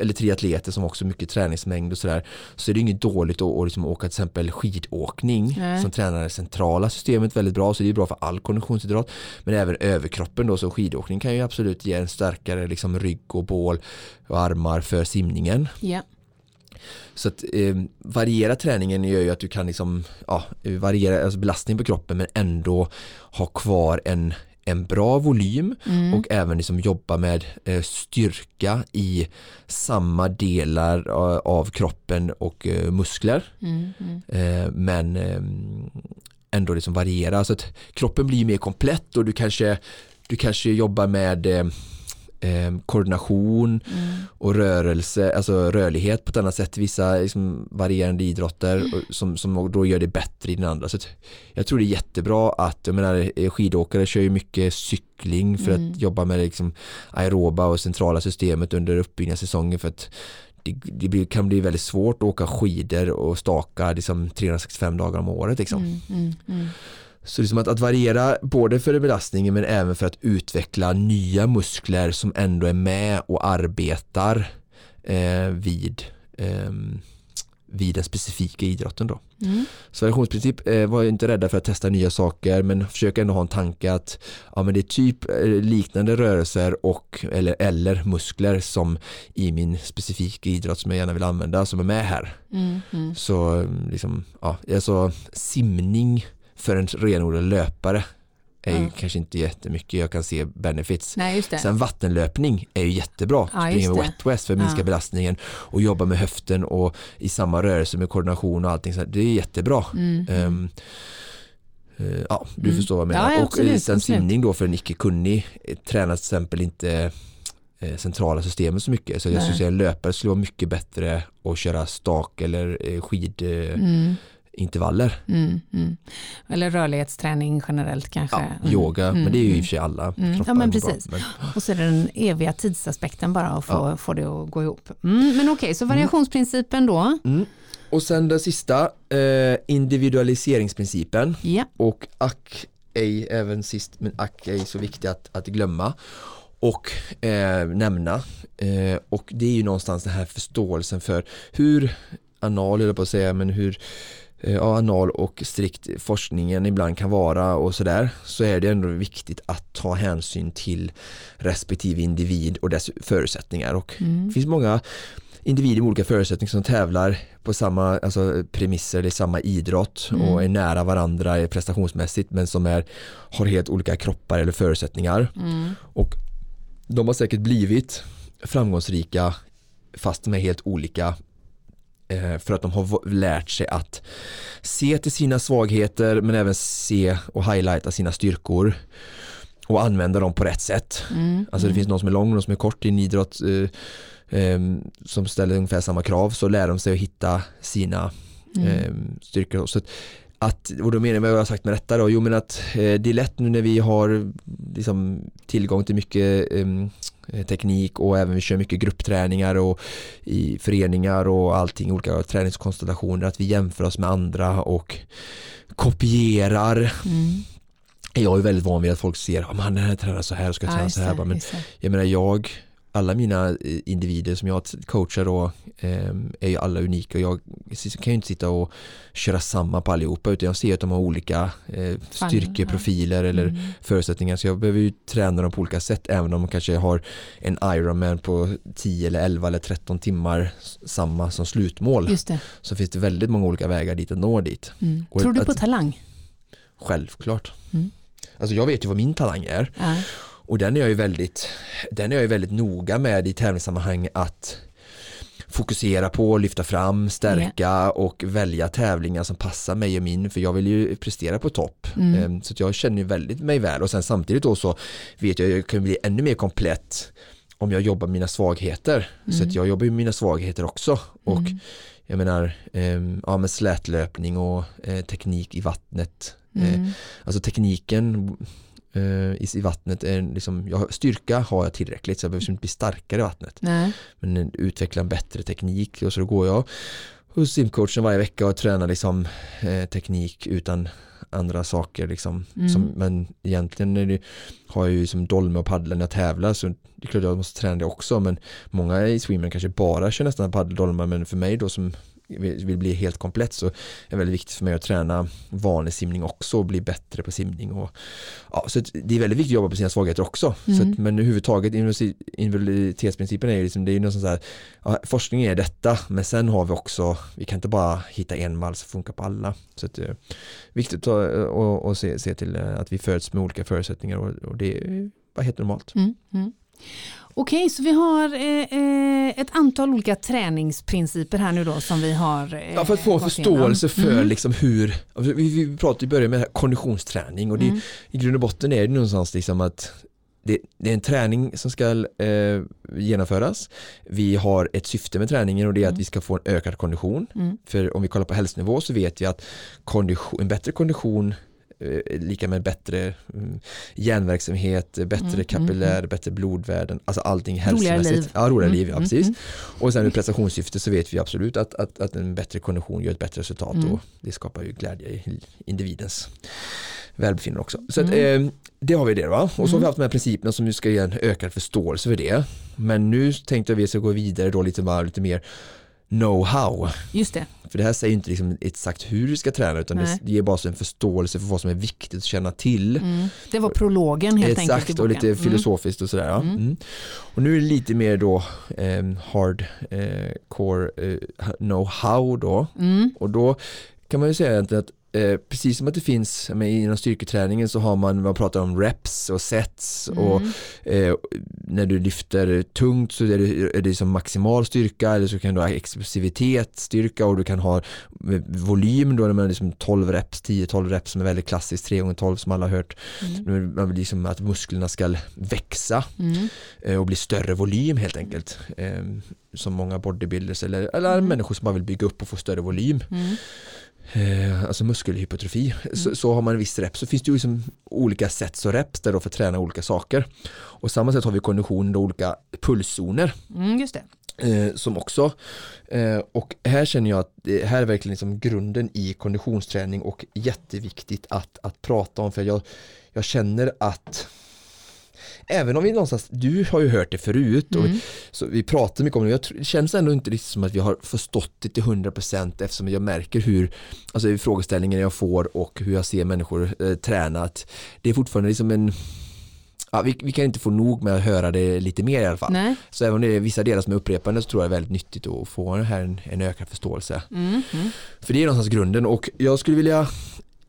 eller triatleter som också mycket träningsmängd och sådär, så är det inget dåligt att, att liksom åka till exempel skidåkning Nej. som tränar det centrala systemet väldigt bra, så det är bra för all konditionsidrott, men även överkroppen då, så skidåkning kan ju absolut ge en starkare liksom rygg och bål och armar för simningen. Ja. Så att eh, variera träningen gör ju att du kan liksom, ja, variera alltså belastning på kroppen men ändå ha kvar en, en bra volym Mm. och även liksom jobba med eh, styrka i samma delar av, av kroppen och eh, muskler. Mm. Mm. Eh, men eh, ändå liksom variera så att kroppen blir mer komplett och du kanske, du kanske jobbar med eh, koordination Mm. och rörelse, alltså rörlighet på ett annat sätt i vissa liksom, varierande idrotter och, som, som då gör det bättre i den andra. Så jag tror det är jättebra att, jag menar eh, skidåkare kör ju mycket cykling för Mm. att jobba med liksom aeroba och centrala systemet under uppbyggnadssäsongen för att det, det kan bli väldigt svårt att åka skidor och staka liksom 365 dagar om året. Liksom. Mm. Mm. Mm. Så liksom att, att variera både för belastningen men även för att utveckla nya muskler som ändå är med och arbetar eh, vid, ehm, vid den specifika idrotten då. Mm. Så variationsprincip eh, var inte rädda för att testa nya saker men försöka ändå ha en tanke att ja, men det är typ eh, liknande rörelser och eller, eller muskler som i min specifika idrott som jag gärna vill använda som är med här. Mm. Mm. Så eh, liksom, ja, alltså simning för en renodlad löpare är ju Ja. kanske inte jättemycket jag kan se benefits. Nej. Sen vattenlöpning är ju jättebra. Ja, Springa med wet west för att minska Ja. belastningen och jobba med höften och i samma rörelse med koordination och allting. Så det är jättebra. Mm. Eh, ja, du Mm. förstår vad jag Ja, menar. ja, och absolut, eh, sen simning då för en icke-kunnig eh, tränar till exempel inte eh, centrala systemet så mycket. Så jag Nej. skulle säga en löpare skulle vara mycket bättre att köra stak eller eh, skidintervaller. Mm. Mm. Mm. Eller rörlighetsträning generellt kanske. Ja, Mm. yoga, Mm. men det är ju i Mm. och för sig alla Mm. Ja, men mår bra. precis. Men, Och så är det den eviga tidsaspekten bara att få, Ja. få det att gå ihop. Men okej, så variationsprincipen då. Och sen den sista, eh, individualiseringsprincipen. Ja. och ack ej även sist men ack ej så viktigt att, att glömma och eh, nämna. Eh, och det är ju någonstans den här förståelsen för hur anal, eller på att säga, men hur ja, anal och strikt forskningen ibland kan vara och sådär så är det ändå viktigt att ta hänsyn till respektive individ och dess förutsättningar och Mm. det finns många individer med olika förutsättningar som tävlar på samma alltså, premisser, det är samma idrott Mm. och är nära varandra prestationsmässigt men som är, har helt olika kroppar eller förutsättningar Mm. och de har säkert blivit framgångsrika fast är helt olika eh, för att de har lärt sig att se till sina svagheter men även se och highlighta sina styrkor och använda dem på rätt sätt. Mm. Alltså det finns någon som är lång och någon som är kort i en idrott eh, eh, som ställer ungefär samma krav så lär de sig att hitta sina Mm. eh, styrkor. Så att, att, och då menar jag vad jag har sagt med detta då, jo men att eh, det är lätt nu när vi har liksom, tillgång till mycket em, eh, teknik och även vi kör mycket gruppträningar och i föreningar och allting, olika träningskonstellationer, att vi jämför oss med andra och kopierar. Mm. Jag är väldigt van vid att folk ser, om han den här tränar så här och ska träna så här. Men jag menar jag, alla mina eh, individer som jag coachar då eh, är ju alla unika och jag kan ju inte sitta och köra samma på allihopa utan jag ser att de har olika eh, styrkeprofiler eller Mm. förutsättningar så jag behöver ju träna dem på olika sätt även om de kanske har en Ironman på 10 eller 11 eller 13 timmar samma som slutmål så finns det väldigt många olika vägar dit att nå dit Mm. Och Tror du att- på talang? självklart Mm. alltså jag vet ju vad min talang är Ja. Och den är jag ju väldigt, den är jag ju väldigt noga med i tävlingssammanhang att fokusera på, lyfta fram, stärka och välja tävlingar som passar mig och min för jag vill ju prestera på topp. Mm. Ehm, Så att jag känner ju väldigt mig väl och sen samtidigt då så vet jag att jag kan bli ännu mer komplett om jag jobbar med mina svagheter. Så Mm. att jag jobbar ju med mina svagheter också. Och Mm. jag menar, ehm, ja med slätlöpning och eh, teknik i vattnet. Eh, Mm. Alltså tekniken i, i vattnet är liksom, jag, styrka har jag tillräckligt så jag behöver inte bli starkare i vattnet. Nej. Men eh, utveckla en bättre teknik och så då går jag hos simcoachen varje vecka och tränar liksom eh, teknik utan andra saker liksom. Mm. Som, men egentligen är det, har jag ju som dolme och paddel när jag tävlar så det är klart jag måste träna det också men många i swimmen kanske bara kör nästan paddel dolmar men för mig då som vill bli helt komplett så är det väldigt viktigt för mig att träna vanlig simning också och bli bättre på simning och ja, så det är väldigt viktigt att jobba på sina svagheter också Mm. så att, men överhuvudtaget invaliditetsprincipen är ju liksom, det är ju någon sån här ja, forskning är detta men sen har vi också vi kan inte bara hitta en mall som funkar på alla så att det är viktigt att ta- och, och se, se till eh, att vi föds med olika förutsättningar och, och det är bara helt normalt Mm. Mm. Okej, så vi har eh, eh, ett antal olika träningsprinciper här nu då som vi har eh, Ja, för att få en förståelse igenom. för Mm. liksom hur, vi, vi pratade i början med det konditionsträning och det, Mm. i grund och botten är det någonstans liksom att det, det är en träning som ska eh, genomföras. Vi har ett syfte med träningen och det är att Mm. vi ska få en ökad kondition. Mm. För om vi kollar på hälsonivå så vet vi att kondition, en bättre kondition lika med bättre mm, hjärnverksamhet, bättre Mm, kapillär, bättre blodvärden, alltså allting Roligare hälsomässigt. liv. Ja, roligare Mm, liv, ja mm, precis. mm. Och sen ur prestationssyfte så vet vi absolut att, att, att en bättre kondition gör ett bättre resultat Mm. och det skapar ju glädje i individens välbefinnande också. Så att, Mm. eh, det har vi det va? Och så har vi Mm. haft de här principerna som nu ska ge en ökad förståelse för det. Men nu tänkte jag att vi ska gå vidare då lite, bara, lite mer know-how. Just det. För det här säger inte liksom exakt hur du ska träna utan Nej. det ger bara en förståelse för vad som är viktigt att känna till. Mm. Det var prologen helt enkelt. i Exakt och lite filosofiskt och sådär. Ja. Mm. Mm. Och nu är det lite mer då eh, hard eh, eh, know-how då. Mm. Och då kan man ju säga att eh, precis som att det finns men inom styrketräningen så har man, man pratar om reps och sets och Mm. eh, när du lyfter tungt så är det, är det som maximal styrka eller så kan du ha explosivitet, styrka och du kan ha eh, volym då när man liksom 12 reps, 10-12 reps som är väldigt klassiskt, 3 x 12 som alla har hört. Mm. Man vill liksom att musklerna ska växa Mm. eh, och bli större volym helt enkelt. Eh, som många bodybuilders eller, eller Mm. människor som bara vill bygga upp och få större volym. Mm. Eh, alltså muskelhypotrofi. Så, Mm. så har man en viss rep så finns det ju liksom olika sätt och reps där då för att träna olika saker. Och samma sätt har vi kondition då olika pulszoner Mm. Just det. eh, som också eh, och här känner jag att det här är verkligen liksom grunden i konditionsträning och jätteviktigt att, att prata om för jag, jag känner att även om vi någonstans, du har ju hört det förut och Mm. så vi pratar mycket om det, jag det känns ändå inte riktigt som att vi har förstått det till 100% eftersom jag märker hur, alltså frågeställningen jag får och hur jag ser människor eh, träna, att det är fortfarande liksom en Ja, vi, vi kan inte få nog med att höra det lite mer i alla fall. Nej. Så även om det är vissa delar som är upprepande så tror jag det är väldigt nyttigt att få här en, en ökad förståelse. Mm. Mm. För det är någonstans grunden och jag skulle vilja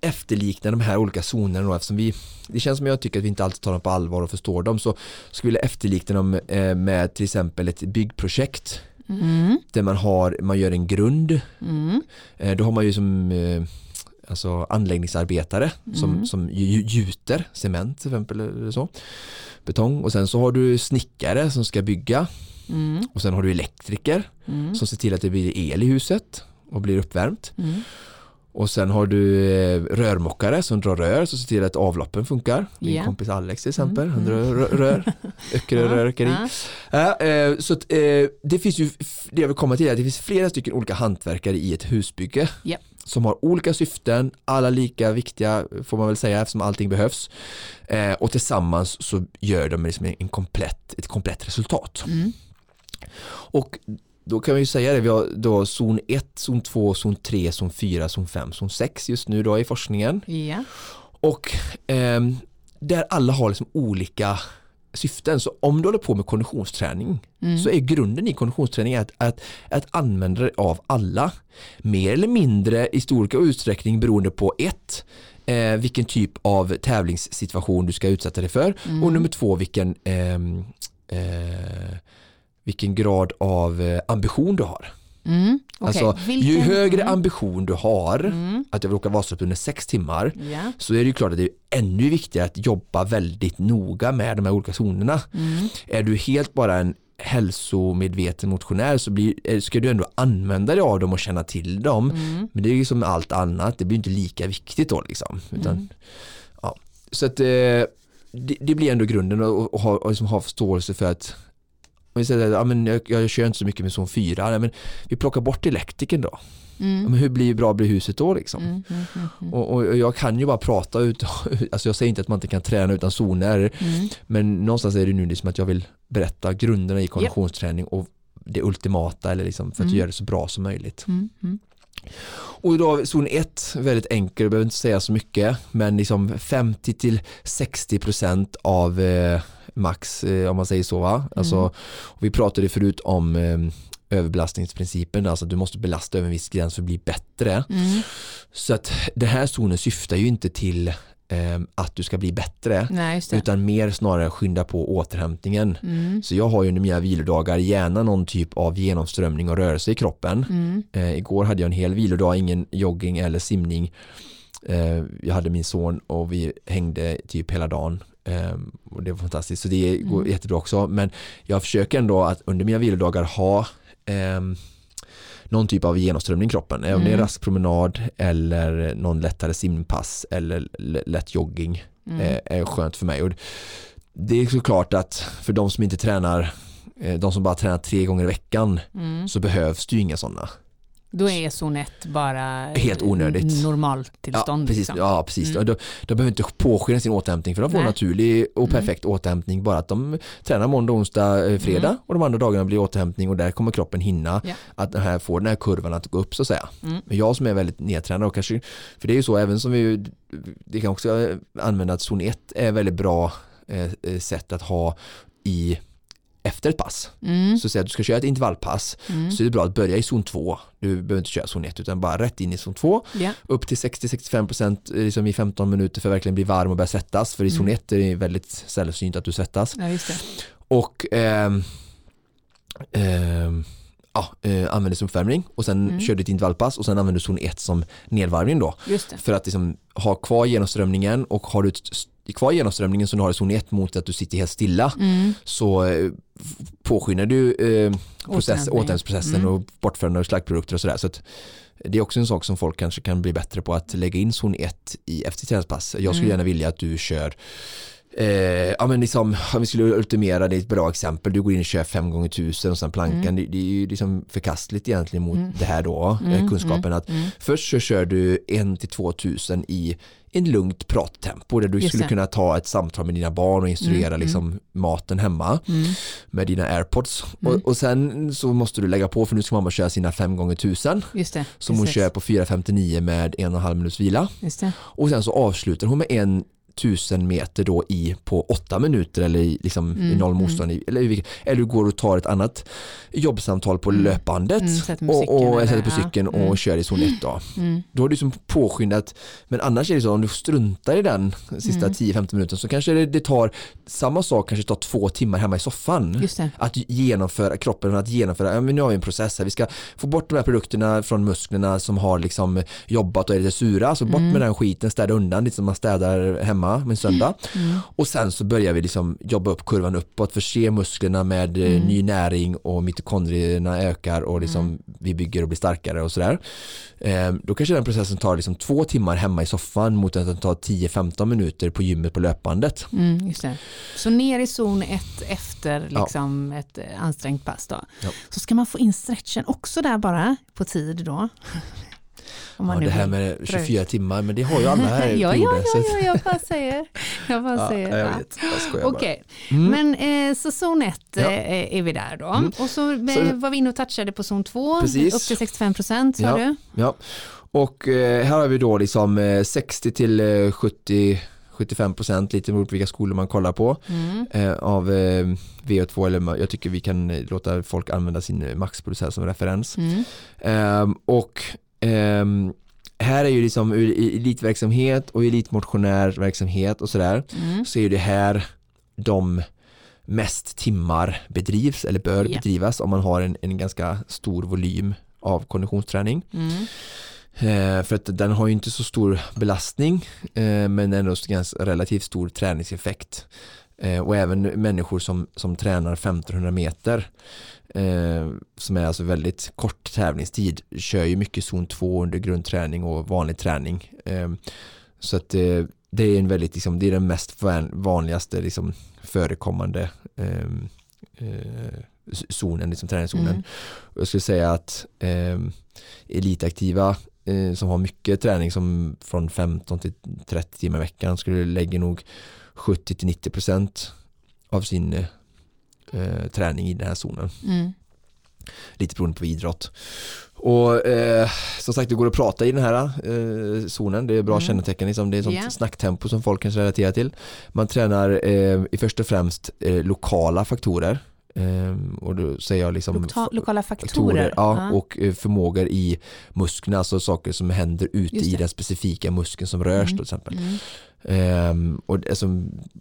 efterlikna de här olika zonerna då, eftersom vi det känns som jag tycker att vi inte alltid tar dem på allvar och förstår dem så skulle jag efterlikna dem eh, med till exempel ett byggprojekt Mm. där man har, man gör en grund Mm. eh, då har man ju som eh, alltså anläggningsarbetare som, Mm. som ju- gjuter cement till exempel eller så betong och sen så har du snickare som ska bygga Mm. och sen har du elektriker Mm. som ser till att det blir el i huset och blir uppvärmt Mm. Och sen har du eh, rörmokare som drar rör så ser till att avloppen funkar. Min Ja. kompis Alex till exempel, Mm, han mm. drar rör, rör och rörkeri. Ja. Ja, eh, så att, eh, det finns ju, det jag vill komma till är att det finns flera stycken olika hantverkare i ett husbygge. Ja. Som har olika syften, alla lika viktiga får man väl säga eftersom allting behövs. Eh, och tillsammans så gör de liksom en komplett, ett komplett resultat. Mm. Och då kan vi ju säga det, vi har då zon 1, zon 2, zon 3, zon 4, zon 5, zon 6 just nu då i forskningen. Ja. Och ehm, där alla har liksom olika syften. Så om du håller på med konditionsträning Mm. så är grunden i konditionsträning att, att, att använda det av alla. Mer eller mindre i stor utsträckning beroende på ett, eh, vilken typ av tävlingssituation du ska utsätta dig för Mm. och nummer två vilken, ehm, eh, vilken grad av eh, ambition du har. Mm. Okej, Alltså, ju högre Mm. ambition du har, Mm. att jag vill åka Vasaloppet under sex timmar, Ja. så är det ju klart att det är ännu viktigare att jobba väldigt noga med de här olika zonerna. Mm. Är du helt bara en hälsomedveten motionär så blir, eh, ska du ändå använda dig av dem och känna till dem. Mm. Men det är ju som allt annat, det blir inte lika viktigt då liksom. Utan, Mm. ja. Så att eh, det, det blir ändå grunden att ha, liksom ha förståelse för att vi säger att ja, men jag, jag kör inte så mycket med zon 4, nej, men vi plockar bort elektrikern då. Ja, Mm. men hur blir bra blir huset då liksom? Mm. Mm. Mm. Mm. Och, och jag kan ju bara prata ut, alltså jag säger inte att man inte kan träna utan zoner, Mm. men någonstans är det nu liksom att jag vill berätta grunderna i konditionsträning och det ultimata eller liksom för att göra det så bra som möjligt. Och då zon 1, väldigt enkel, jag behöver inte säga så mycket, men liksom 50 till 60 procent av eh, max, eh, om man säger så va. Alltså, Mm. och vi pratade förut om eh, överbelastningsprincipen, alltså att du måste belasta över en viss gräns för att bli bättre. Mm. Så att den här zonen syftar ju inte till eh, att du ska bli bättre, Nej, utan mer snarare skynda på återhämtningen. Mm. Så jag har ju under mina vilodagar gärna någon typ av genomströmning och rörelse i kroppen. Mm. Eh, igår hade jag en hel vilodag, ingen jogging eller simning. Eh, jag hade min son och vi hängde typ hela dagen. Eh, och det var fantastiskt, så det går Mm. jättebra också. Men jag försöker ändå att under mina vilodagar ha ehm, någon typ av genomströmning i kroppen. Även om det är Mm. rask promenad eller någon lättare simpass eller lätt jogging Mm. eh, är skönt för mig. Och det är såklart att för de som inte tränar, eh, de som bara tränar tre gånger i veckan Mm. så behövs det ju inga sådana. Då är zon 1 bara Helt onödigt. normaltillstånd. Ja, precis. liksom. Ja, precis. Mm. De, de behöver inte påskynda sin återhämtning för de får Nej. naturlig och Mm. perfekt återhämtning bara att de tränar måndag, onsdag, eh, fredag Mm. och de andra dagarna blir återhämtning och där kommer kroppen hinna Ja. att den här, få den här kurvan att gå upp så att säga. Mm. Men jag som är väldigt nedtränad och kanske, för det är ju så även som vi, det kan också använda att zon 1 är väldigt bra eh, eh, sätt att ha i efter ett pass. Mm. Så säg att du ska köra ett intervallpass Mm. så är det bra att börja i zon 2. Du behöver inte köra zon 1 utan bara rätt in i zon 2 Ja. upp till 60-65% liksom i 15 minuter för att verkligen bli varm och börja svettas. För i zon Mm. 1 är det väldigt sällsynt att du svettas. ja. Och ehm, ehm, ja, eh, använder som uppvärmning och sen Mm. kör du ett intervallpass och sen använder du zon 1 som nedvarvning då. För att liksom ha kvar genomströmningen och har du kvar genomströmningen som du har i zon 1 mot att du sitter helt stilla Mm. så eh, påskyndar du eh, process, Återhämtning. återhämtningsprocessen Mm. och bortförande av slaggprodukter och sådär. Så att det är också en sak som folk kanske kan bli bättre på att lägga in zon 1 i efter träningspass. Jag skulle Mm. gärna vilja att du kör eh, ja men liksom, om vi skulle ultimera det är ett bra exempel, du går in och kör 5 gånger 1000 och sen plankan, Mm. det, det är ju liksom förkastligt egentligen mot Mm. det här då, eh, Mm, kunskapen att Mm. först så kör du 1 till 2000 i en lugnt prattempo där du Just skulle det. kunna ta ett samtal med dina barn och instruera Mm, liksom maten hemma Mm. med dina airpods Mm. och, och sen så måste du lägga på för nu ska mamma köra sina 5 gånger 1000 Just det. som hon precis. kör på 4.59 med en och en halv minuts vila och sen så avslutar hon med en tusen meter då i på åtta minuter eller i, liksom, i Mm, noll mm. motstånd i, eller, i eller du går och tar ett annat jobbsamtal på Mm, löpbandet mm, och, och eller- sätter på ja, cykeln och mm. kör i zon 1 då. Mm. Då har du liksom påskyndat men annars är det så om du struntar i den sista Mm. 10-15 minuter så kanske det, det tar samma sak kanske tar två timmar hemma i soffan att genomföra kroppen, att genomföra, ja, men nu har vi en process här, vi ska få bort de här produkterna från musklerna som har liksom jobbat och är lite sura, så bort Mm. med den skiten, städa undan lite som man städar hemma med en söndag Mm. och sen så börjar vi liksom jobba upp kurvan uppåt, förse musklerna med eh, Mm. ny näring och mitokondrierna ökar och liksom Mm. vi bygger och blir starkare och sådär. Eh, då kanske den processen tar liksom två timmar hemma i soffan mot att den tar 10-15 minuter på gymmet på löpbandet. Mm. Så ner i zon 1 efter Ja. liksom ett eh, ansträngt pass då. Ja. Så ska man få in stretchen också där bara på tid då. Om man Ja, det här med 24 timmar, men det har ju alla här ja, ja, ja, ja, jag bara säger. Jag bara Ja, säger. jag ja. vet, jag skojar. Okej, Mm. men eh, så zon 1 Ja. eh, är vi där då. Mm. Och så, eh, var vi inne och touchade på zon 2, Precis. upp till 65 procent sa du. Ja, och eh, här har vi då liksom eh, 60 till eh, 70 75 procent, lite beroende på vilka skolor man kollar på, Mm. eh, av eh, VO2 eller jag tycker vi kan eh, låta folk använda sin eh, maxpuls här som referens. Mm. Ehm, och ehm, här är ju liksom ur elitverksamhet och elitmotionärverksamhet och sådär Mm. så är det här de mest timmar bedrivs eller bör Ja. bedrivas om man har en, en ganska stor volym av konditionsträning. Mm. Eh, för att den har ju inte så stor belastning eh, men ändå ganska relativt stor träningseffekt. Eh, och även människor som, som tränar 1500 meter eh, som är alltså väldigt kort tävlingstid kör ju mycket zon 2 under grundträning och vanlig träning. Eh, så att eh, det är en väldigt, liksom, det är den mest van- vanligaste liksom, förekommande eh, eh, zonen, liksom träningszonen. Mm. Jag skulle säga att eh, elitaktiva eh, som har mycket träning som från 15 till 30 timmar i veckan skulle lägga nog 70 till 90 procent av sin eh, träning i den här zonen. Mm. Lite beroende på idrott. Och eh, som sagt det går att prata i den här eh, zonen. Det är bra Mm. kännetecken. Liksom. Det är sånt Ja. snacktempo som folk kan relatera till. Man tränar eh, i först och främst eh, lokala faktorer. Eh, och då säger jag liksom Lokta- lokala faktorer. faktorer ja, och eh, förmågor i musklerna, alltså saker som händer ute i den specifika muskeln som rörs Mm. till exempel. Mm. Ehm, och alltså,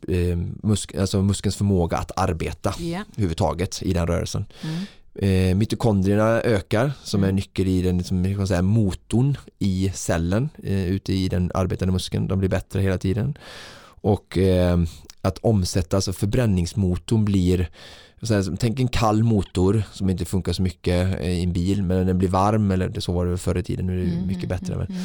eh, musk, alltså muskelns förmåga att arbeta överhuvudtaget i den rörelsen. Mm. Eh, mitokondrierna ökar som är Mm. nyckel i den som kan säga, motorn i cellen eh, ute i den arbetande muskeln. De blir bättre hela tiden. Och eh, att omsätta, alltså förbränningsmotorn blir här, Tänk en kall motor som inte funkar så mycket eh, i en bil men den blir varm eller så var det förr i tiden, nu är det Mm, mycket mm, bättre. mm, Men.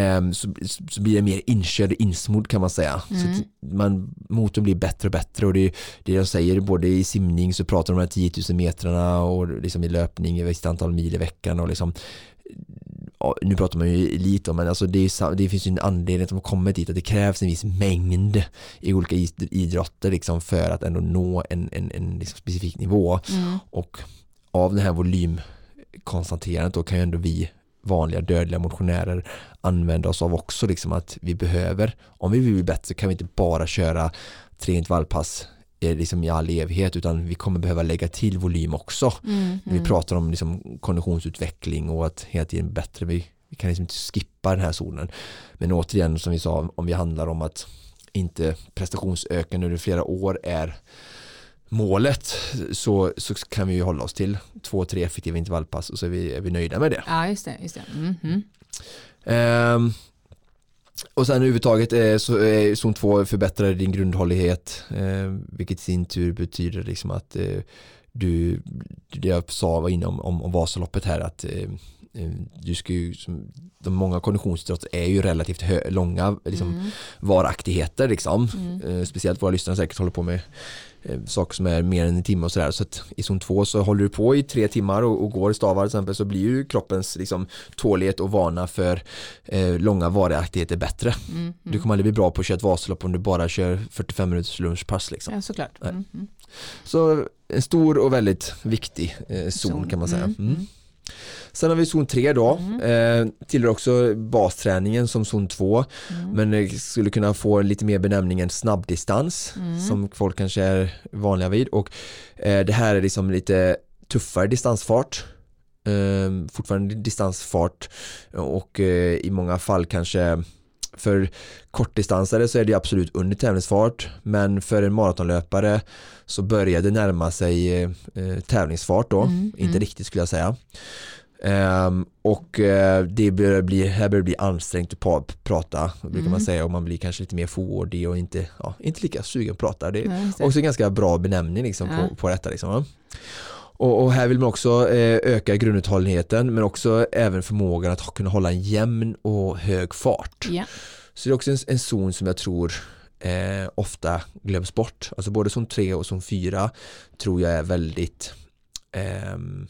Ehm, så, så blir det mer inkörd, insmord kan man säga. Så Mm. att man, motorn blir bättre och bättre och det är det jag säger, både i simning så pratar de om de här 10 000 metrarna och liksom i löpning i visst antal mil i veckan och liksom nu pratar man ju elit om, men alltså det, är, det finns ju en anledning att de har kommit dit att det krävs en viss mängd i olika id- idrotter liksom för att ändå nå en, en, en liksom specifik nivå Mm. och av det här volymkonstaterandet då kan ju ändå vi vanliga dödliga motionärer använda oss av också liksom att vi behöver, om vi vill bli bättre kan vi inte bara köra tre intervallpass liksom i all evighet utan vi kommer behöva lägga till volym också. Mm. När vi Mm. pratar om liksom konditionsutveckling och att hela tiden bättre, vi, vi kan liksom inte skippa den här zonen. Men återigen som vi sa, om vi handlar om att inte prestationsökande under flera år är målet så, så kan vi ju hålla oss till två, tre effektiva intervallpass och så är vi, är vi nöjda med det. Ja, just det. Just det. Mm. Mm. Ehm, och sen överhuvudtaget eh, så är zon 2 förbättrar din grundhållighet eh, vilket i sin tur betyder liksom att eh, du, det jag sa var inne om, om, om Vasaloppet här att eh, eh, du ska ju, de många konditionsidrott är ju relativt hö, långa liksom, Mm. varaktigheter liksom. Mm. Eh, speciellt våra lyssnare säkert håller på med eh, saker som är mer än en timme och sådär. Så att i zon 2 så håller du på i tre timmar och, och går stavar till exempel så blir ju kroppens liksom, tålighet och vana för eh, långa varaktigheter bättre. Mm. Du kommer aldrig bli bra på att köra ett Vasalopp om du bara kör 45 minuters lunchpass liksom. Ja, såklart. Mm. Mm. Så en stor och väldigt viktig eh, zon kan man säga. Mm. Mm. Sen har vi zon 3 då, eh, tillhör också basträningen som zon 2 Mm. men eh, skulle kunna få lite mer benämningen snabbdistans Mm. som folk kanske är vanliga vid och eh, det här är liksom lite tuffare distansfart eh, fortfarande distansfart och eh, i många fall kanske för kortdistansare så är det absolut under tävlingsfart men för en maratonlöpare så börjar det närma sig eh, eh, tävlingsfart då, Mm, inte mm. riktigt skulle jag säga. Ehm, och eh, det börjar bli, här börjar det bli ansträngt att pa- prata, brukar Mm. man säga, och man blir kanske lite mer fåordig och inte, ja, inte lika sugen att prata. Det är det. också en ganska bra benämning liksom, Ja. på, på detta. Liksom, och, och här vill man också eh, öka grunduthålligheten men också även förmågan att kunna hålla en jämn och hög fart. Ja. Så det är också en, en zon som jag tror eh, ofta glöms bort. Alltså både zon 3 och zon 4 tror jag är väldigt ehm,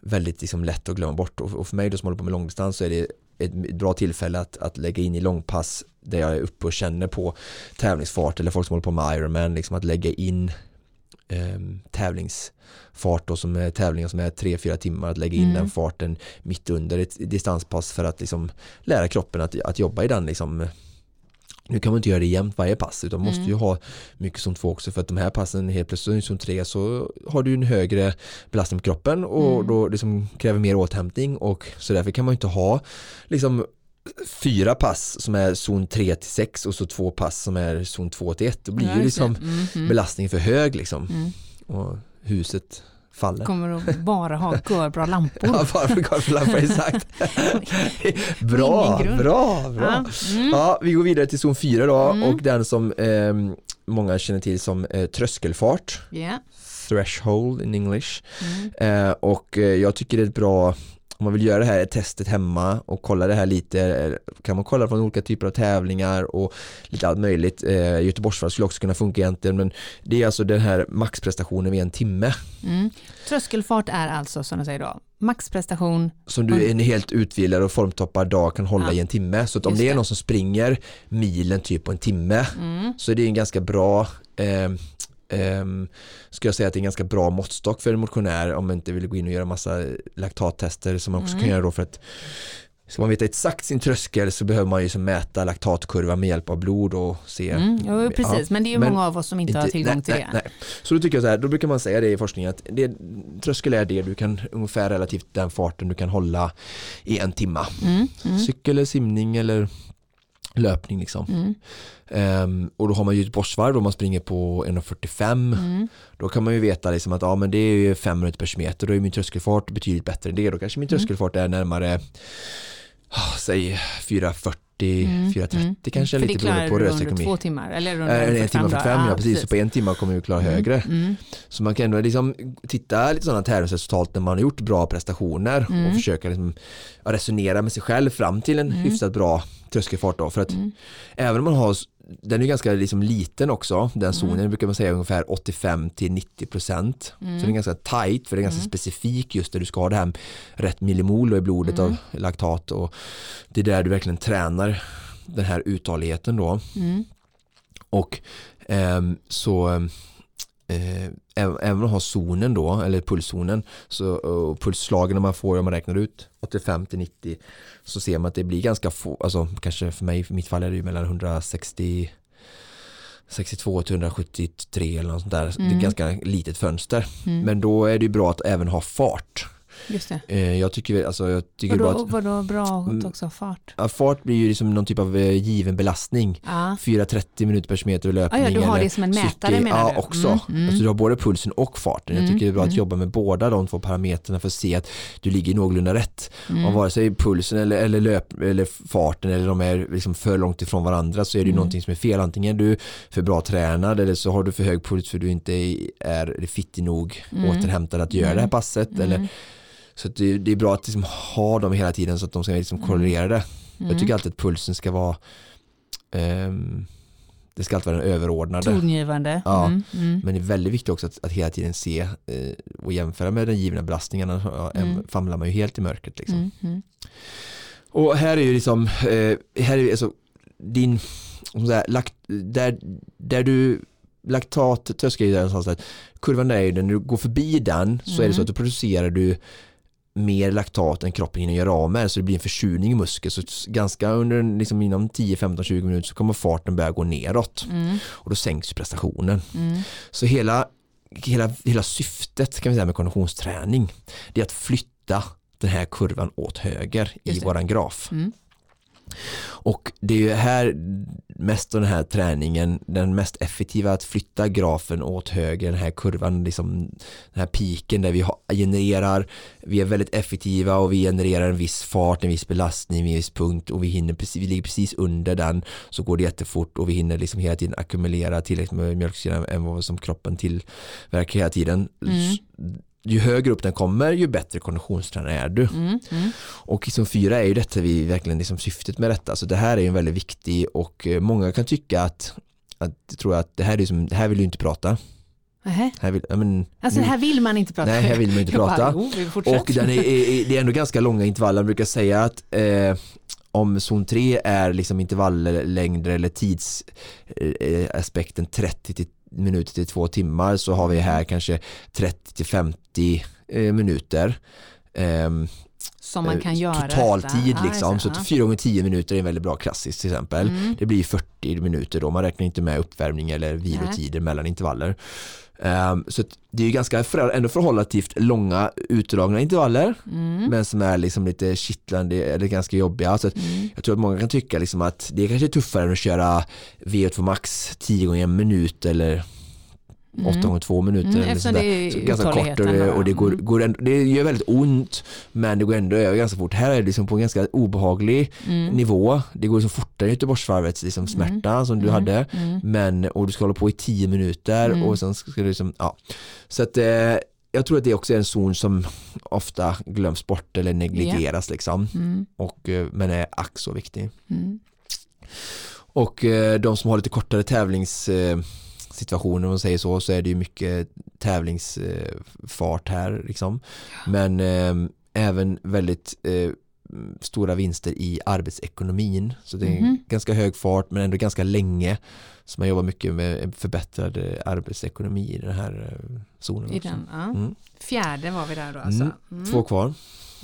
väldigt liksom lätt att glömma bort och, och för mig då som håller på med långdistans så är det ett bra tillfälle att, att lägga in i långpass där jag är uppe och känner på tävlingsfart eller folk som håller på med Ironman liksom att lägga in ehm, tävlingsfart då som är tävlingar som är 3-4 timmar att lägga in Mm. den farten mitt under ett distanspass för att liksom lära kroppen att, att jobba i den liksom nu kan man inte göra det jämt varje pass utan man måste Mm. ju ha mycket som två också för att de här passen helt plötsligt som tre så har du en högre belastning på kroppen och Mm. då liksom kräver mer återhämtning och så därför kan man inte ha liksom fyra pass som är zon 3 till 6 och så två pass som är zon 2 till 1 då blir Ja, ju liksom Mm, mm. belastningen för hög liksom Mm. och huset faller. Kommer att bara ha görbra lampor. Ja, varför golflampor exakt. bra, ingen grund. bra, bra. Ja. Mm. Ja, vi går vidare till zon 4 då Mm. och den som eh, många känner till som eh, tröskelfart, Ja. threshold in English. Mm. Eh, och eh, jag tycker det är ett bra om man vill göra det här testet hemma och kolla det här lite eh, kan man kolla från olika typer av tävlingar och lite allt möjligt. Eh, Göteborgsvarvet skulle också kunna funka egentligen men det är alltså den här maxprestationen vid en timme Mm. Tröskelfart är alltså som du säger då, maxprestation. som du en helt utvilad och formtoppad dag kan hålla Ja. i en timme. Så om det är någon som springer milen typ på en timme Mm. så är det en ganska bra eh, ehm, ska jag säga att det är en ganska bra måttstock för en motionär om man inte vill gå in och göra massa laktattester som man också Mm. kan göra då för att Ska man veta exakt sin tröskel så behöver man ju som mäta laktatkurva med hjälp av blod och se Mm. Jo, precis, Ja, men det är ju men många av oss som inte, har tillgång nej, till nej, det. Nej. Så då tycker jag så här, då brukar man säga det i forskningen att det, tröskel är det du kan ungefär relativt den farten du kan hålla i en timma. Mm. Mm. Cykel eller simning eller löpning liksom. Mm. Ehm, och då har man ju ett bossvarv om man springer på 1.45 Mm. då kan man ju veta liksom att ja, men det är ju fem minuter per kilometer då är min tröskelfart betydligt bättre än det då kanske min Mm. tröskelfart är närmare ah, säg 4.40 Mm. 4.30 Mm. kanske För lite klarar beroende på du rörelseekonomi. under två timmar eller under Eh, En 45 timme 45, dagar. ja precis. Så på en timme kommer vi klara högre. Mm. Så man kan ändå liksom titta lite sådana tävlingsresultat när man har gjort bra prestationer Mm. och försöka liksom ja, resonera med sig själv fram till en Mm. hyfsat bra tröskelfart då. För att Mm. även om man har, den är ganska liksom liten också, den zonen Mm. brukar man säga ungefär 85 till 90 procent. Mm. Så den är ganska tight för det är ganska Mm. specifik just där du ska ha det här rätt millimol i blodet Mm. av laktat och det är där du verkligen tränar den här uthålligheten då. Mm. Och ehm, så eh, även även man har zonen då, eller pulszonen, så, och pulsslagen man får om man räknar ut 85 till 90 så ser man att det blir ganska få, alltså kanske för mig, för mitt fall är det ju mellan 160 62 till 173 eller något sånt där. Det är Mm. ganska litet fönster. Mm. Men då är det ju bra att även ha fart. Just det. Eh, jag tycker, alltså, jag tycker Vadå, att vadå bra Mm. också fart? ja, fart blir ju liksom någon typ av eh, given belastning. Ja. 4.30 minuter per kilometer i Ah, löpning. ja, du har det som en mätare cykel. menar Ja, du? också. Mm, mm. Alltså, du har både pulsen och farten. Jag Mm, tycker det är bra att mm. jobba med båda de två parametrarna för att se att du ligger någorlunda rätt. Mm. Och vare sig pulsen eller, eller, löp, eller farten eller de är liksom för långt ifrån varandra så är det Mm. någonting som är fel. Antingen är du för bra tränad eller så har du för hög puls för du inte är fittig nog Mm. återhämtad att göra det här passet. Eller. Så det, det är bra att liksom ha dem hela tiden så att de ska liksom korrelera det. Jag Mm. tycker alltid att pulsen ska vara ehm, det ska alltid vara den överordnade. Tongivande. Ja. Mm. Mm. Men det är väldigt viktigt också att, att hela tiden se eh, och jämföra med den givna belastningen. Ja, Mm. famlar man ju helt i mörkret. Liksom. Mm. Mm. Och här är ju liksom, eh, här är alltså din, säga, lakt, där, där du laktat ju där någonstans, att kurvan där är ju när du går förbi den så är det så Mm. att då producerar du mer laktat än kroppen hinner göra av med så det blir en försurning i muskeln så ganska under liksom inom 10, 15, 20 minuter så kommer farten börja gå neråt Mm. och då sänks prestationen. Mm. Så hela, hela, hela syftet kan vi säga med konditionsträning det är att flytta den här kurvan åt höger i våran graf. Mm. Och det är ju här mest den här träningen, den mest effektiva att flytta grafen åt höger, den här kurvan, liksom den här piken där vi genererar, vi är väldigt effektiva och vi genererar en viss fart, en viss belastning en viss punkt och vi hinner precis, vi ligger precis under den så går det jättefort och vi hinner liksom hela tiden ackumulera tillräckligt med mjölksyra än vad som kroppen tillverkar hela tiden. Mm. Ju högre upp den kommer ju bättre konditionstränare är du. Mm. Mm. Och som fyra är ju detta vi verkligen liksom syftet med detta. Så det här är ju en väldigt viktig och eh, många kan tycka att, att tror att det här är som, det här vill du inte prata. Nähä. Här vill, ja, men, Alltså nu- här vill man inte prata. nej, här vill man inte bara, prata. fortsätter. Och den är, är, det är ändå ganska långa intervaller. Man brukar säga att eh, om zon 3 är liksom intervalllängder eller tidsaspekten 30 till minuter till två timmar så har vi här kanske 30 till 50 eh, minuter. Som man kan eh, göra. Totaltid liksom. Så just det. att 4 gånger 10 minuter är en väldigt bra klassiskt till exempel. Mm. Det blir 40 minuter då, man räknar inte med uppvärmning eller vilotider mellan intervaller. Ehm, så det är ju ganska för, ändå förhållativt långa utdragna intervaller Mm. men som är liksom lite kittlande eller ganska jobbiga. Så Mm. jag tror att många kan tycka liksom att det är kanske är tuffare än att köra VO2 max 10 gånger en minut eller 8 gånger 2 minuter. Mm, eller sådär. det är Så ganska kort och det, och det, går, mm. går ändå, det gör väldigt ont men det går ändå över ganska fort. Här är det liksom på en ganska obehaglig Mm. nivå. Det går liksom fortare Göteborgsvarvets liksom smärta som du Mm. hade. Mm. Men, och du ska hålla på i 10 minuter Mm. och sen ska du liksom, ja. Så att eh, jag tror att det också är en zon som ofta glöms bort eller negligeras liksom. Mm. Och, eh, men är ack så viktig. Mm. Och eh, de som har lite kortare tävlingssituationer om man säger så, så är det ju mycket tävlingsfart här liksom. Men eh, även väldigt eh, stora vinster i arbetsekonomin. Så det är Mhm. ganska hög fart men ändå ganska länge. Så man jobbar mycket med förbättrad eh, arbetsekonomi i den här eh, zonen. I den, ja. Mm. Fjärde var vi där då alltså. Mm. Mm. Två kvar.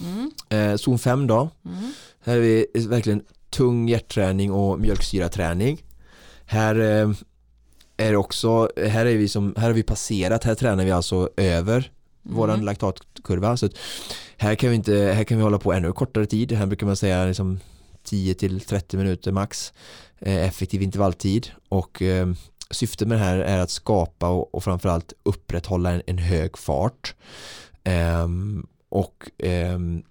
Mm. Eh, zon 5 då. Mm. Här är vi verkligen tung hjärtträning och mjölksyraträning. Här eh, är också, här är vi som, här har vi passerat, här tränar vi alltså över våran Mm. laktatkurva. Så här kan vi inte, här kan vi hålla på ännu kortare tid. Här brukar man säga liksom 10 till 30 minuter max eh, effektiv intervalltid och eh, syftet med det här är att skapa och, och framförallt upprätthålla en, en hög fart. Ehm, och ehm,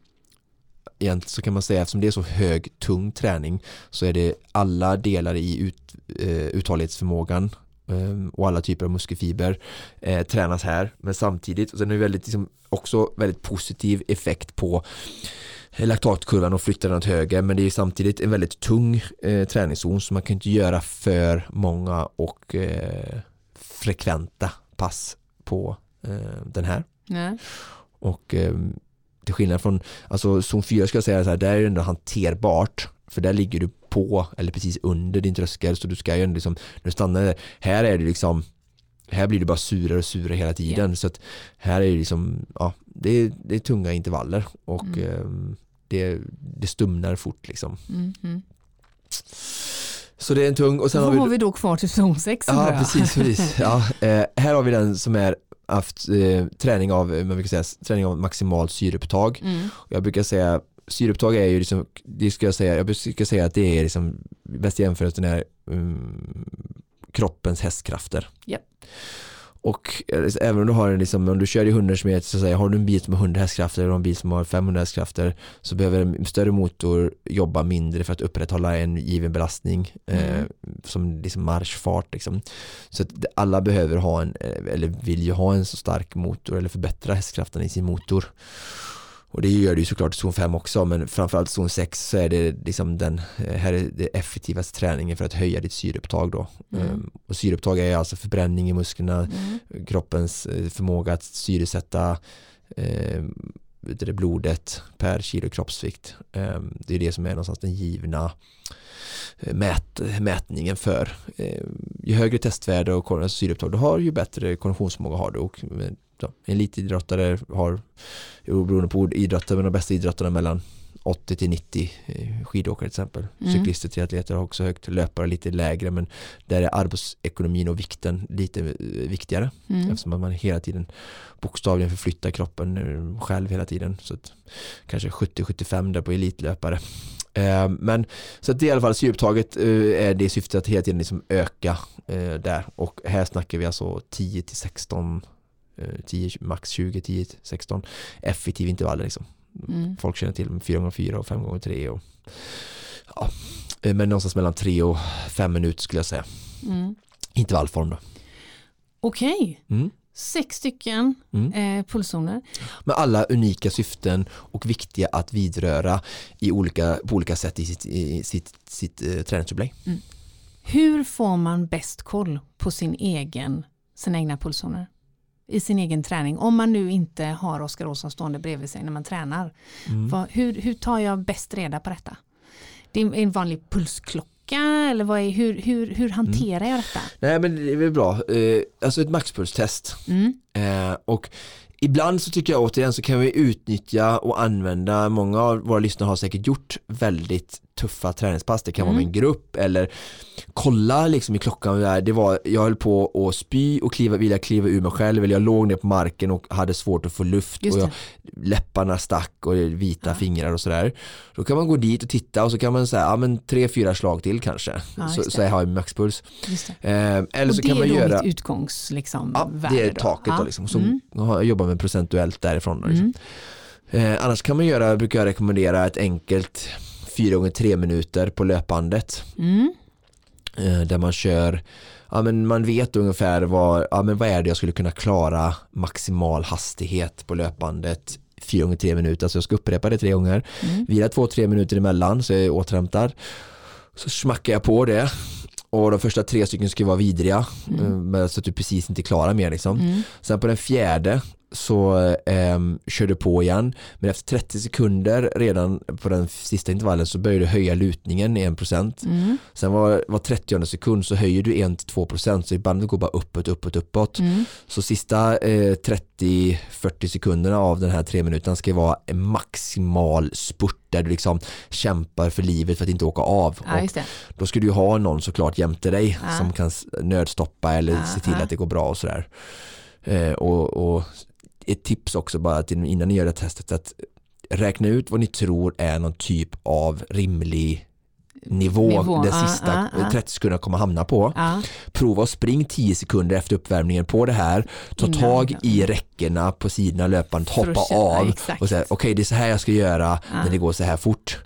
egentligen så kan man säga eftersom det är så hög tung träning så är det alla delar i ut, eh, uthållighetsförmågan och alla typer av muskelfiber eh, tränas här. Men samtidigt och sen är det väldigt, liksom, också väldigt positiv effekt på laktatkurvan och flytta den åt höger. Men det är samtidigt en väldigt tung eh, träningszon så man kan inte göra för många och eh, frekventa pass på eh, den här. Nej. och eh, till skillnad från, alltså zon 4 ska jag säga så här, där är det ändå hanterbart. För där ligger du på eller precis under din tröskel så du ska ju ändå liksom, när du stannar där, här är det liksom här blir det bara surare och surare hela tiden så att här är det liksom, ja det är, det är tunga intervaller och Mm. eh, det, det stumnar fort liksom. Mm. Mm. Så det är en tung och sen Vad har har vi vi då kvar till zon 6? Ja, precis. precis. Ja, eh, här har vi den som är haft eh, träning av, man brukar säga, träning av maximalt syreupptag. Mm. Jag brukar säga syreupptag är ju liksom, det ska jag säga, jag brukar säga att det är liksom bästa jämförelsen är um, kroppens hästkrafter. Japp. Och eh, även om du har en liksom, om du kör i 100 km så säger har du en bil som har 100 hästkrafter och en bil som har 500 hästkrafter så behöver en större motor jobba mindre för att upprätthålla en given belastning eh, Mm. som liksom marschfart liksom. Så att alla behöver ha en, eh, eller vill ju ha en så stark motor eller förbättra hästkraften i sin motor. Och det gör det ju såklart i zon 5 också men framförallt zon 6 så är det liksom den här är det effektivaste träningen för att höja ditt syreupptag då. Mm. Um, och syreupptag är alltså förbränning i musklerna, Mm. kroppens eh, förmåga att syresätta eh, det, blodet per kilo kroppsvikt. Ehm, det är det som är någonstans den givna eh, mät, mätningen för. Ehm, ju högre testvärde och syreupptag du har ju bättre konditionsförmåga har du och eh, elitidrottare har beroende på idrottare, men de bästa idrottarna mellan 80 till 90 eh, skidåkare till exempel. Mm. Cyklister, triatleter har också högt, löpare lite lägre men där är arbetsekonomin och vikten lite eh, viktigare Mm. eftersom man hela tiden bokstavligen förflyttar kroppen eh, själv hela tiden. Så att, kanske 70-75 där på elitlöpare. Men så att det i alla fall syreupptaget eh, är det syftet att hela tiden liksom öka där och här snackar vi alltså 10 till 16 eh, 10, max 20, 10 till 16 effektiva intervaller liksom. Mm. Folk känner till 4 gånger 4 och 5 gånger 3 och ja, eh, men någonstans mellan 3 och 5 minuter skulle jag säga. Mm. Intervallform då. Okej, Mm. sex stycken Mm. eh, pulszoner. med alla unika syften och viktiga att vidröra i olika, på olika sätt i sitt, i sitt, sitt eh, träningsupplägg. Hur får man bäst koll på sin egen, sina egna pulszoner? I sin egen träning, om man nu inte har Oskar Olsson stående bredvid sig när man tränar. Mm. Vad, hur, hur tar jag bäst reda på detta? Det är en vanlig pulsklocka eller vad är, hur, hur, hur hanterar jag detta? Nej men det är väl bra, eh, alltså ett maxpulstest Mm. eh, och ibland så tycker jag återigen så kan vi utnyttja och använda, många av våra lyssnare har säkert gjort väldigt tuffa träningspass, det kan vara med en grupp eller kolla liksom i klockan, där, det var, jag höll på att spy och kliva, vilja kliva ur mig själv eller jag låg ner på marken och hade svårt att få luft och jag, läpparna stack och vita Ja. fingrar och sådär. Då kan man gå dit och titta och så kan man säga, ja men tre, fyra slag till kanske. Ja, så, så jag har jag maxpuls. Eh, eller Och så kan man är då göra, mitt utgångs liksom, ja det är taket då liksom. Så Mm. jag jobbar med procentuellt därifrån. Då, liksom. Mm. Eh, annars kan man göra, brukar jag rekommendera ett enkelt 4 gånger 3 minuter på löpbandet. Mm. Eh, där man kör, ja men man vet ungefär vad, ja men vad är det jag skulle kunna klara maximal hastighet på löpbandet 4 gånger 3 minuter, så jag ska upprepa det tre gånger, Mm. vila 2-3 minuter emellan så jag är återhämtad. Så smackar jag på det och de första tre stycken ska vara vidriga eh, men så att du precis inte klarar mer liksom. Mm. Sen på den fjärde så eh, kör du på igen men efter 30 sekunder redan på den sista intervallen så börjar du höja lutningen i 1% Mm. sen var, var 30 sekund så höjer du 1-2% så bandet går bara uppåt, uppåt, uppåt Mm. så sista eh, 30-40 sekunderna av den här tre minuterna ska vara en maximal spurt där du liksom kämpar för livet för att inte åka av Ja, då ska du ha någon såklart jämte dig Ja. som kan nödstoppa eller Ja, se till att det går bra och sådär. Eh, och, och ett tips också bara till, innan ni gör det här testet att räkna ut vad ni tror är någon typ av rimlig nivå, Nivå, den ja, sista ja. 30 sekunderna kommer hamna på. Ja. Prova att spring 10 sekunder efter uppvärmningen på det här. Ta Innan. tag i räckena på sidorna att hoppa känna, av exakt. och säga okej det är så här jag ska göra när det går så här fort.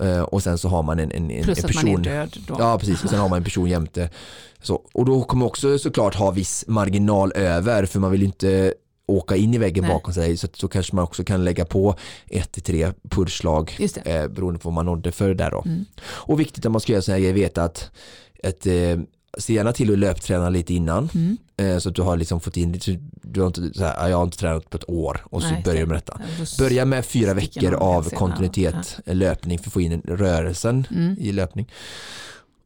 Eh, och sen så har man en, en, en Plus en att man är person död då. Ja precis och sen har man en person jämte. Så, och då kommer också såklart ha viss marginal över för man vill inte åka in i väggen Nej. bakom sig så, så kanske man också kan lägga på ett till tre pulsslag det. eh, beroende på vad man nådde för där då. Mm. Och viktigt om man ska göra sådana här grejer veta att, att eh, se gärna till att löpträna lite innan Mm. eh, så att du har liksom fått in det. Du har inte, så här, "Ah, jag har inte tränat på ett år och så Nej, börjar du det- med detta. Börja med fyra veckor av sen, ja. kontinuitet eh, löpning för att få in en rörelsen Mm. i löpning.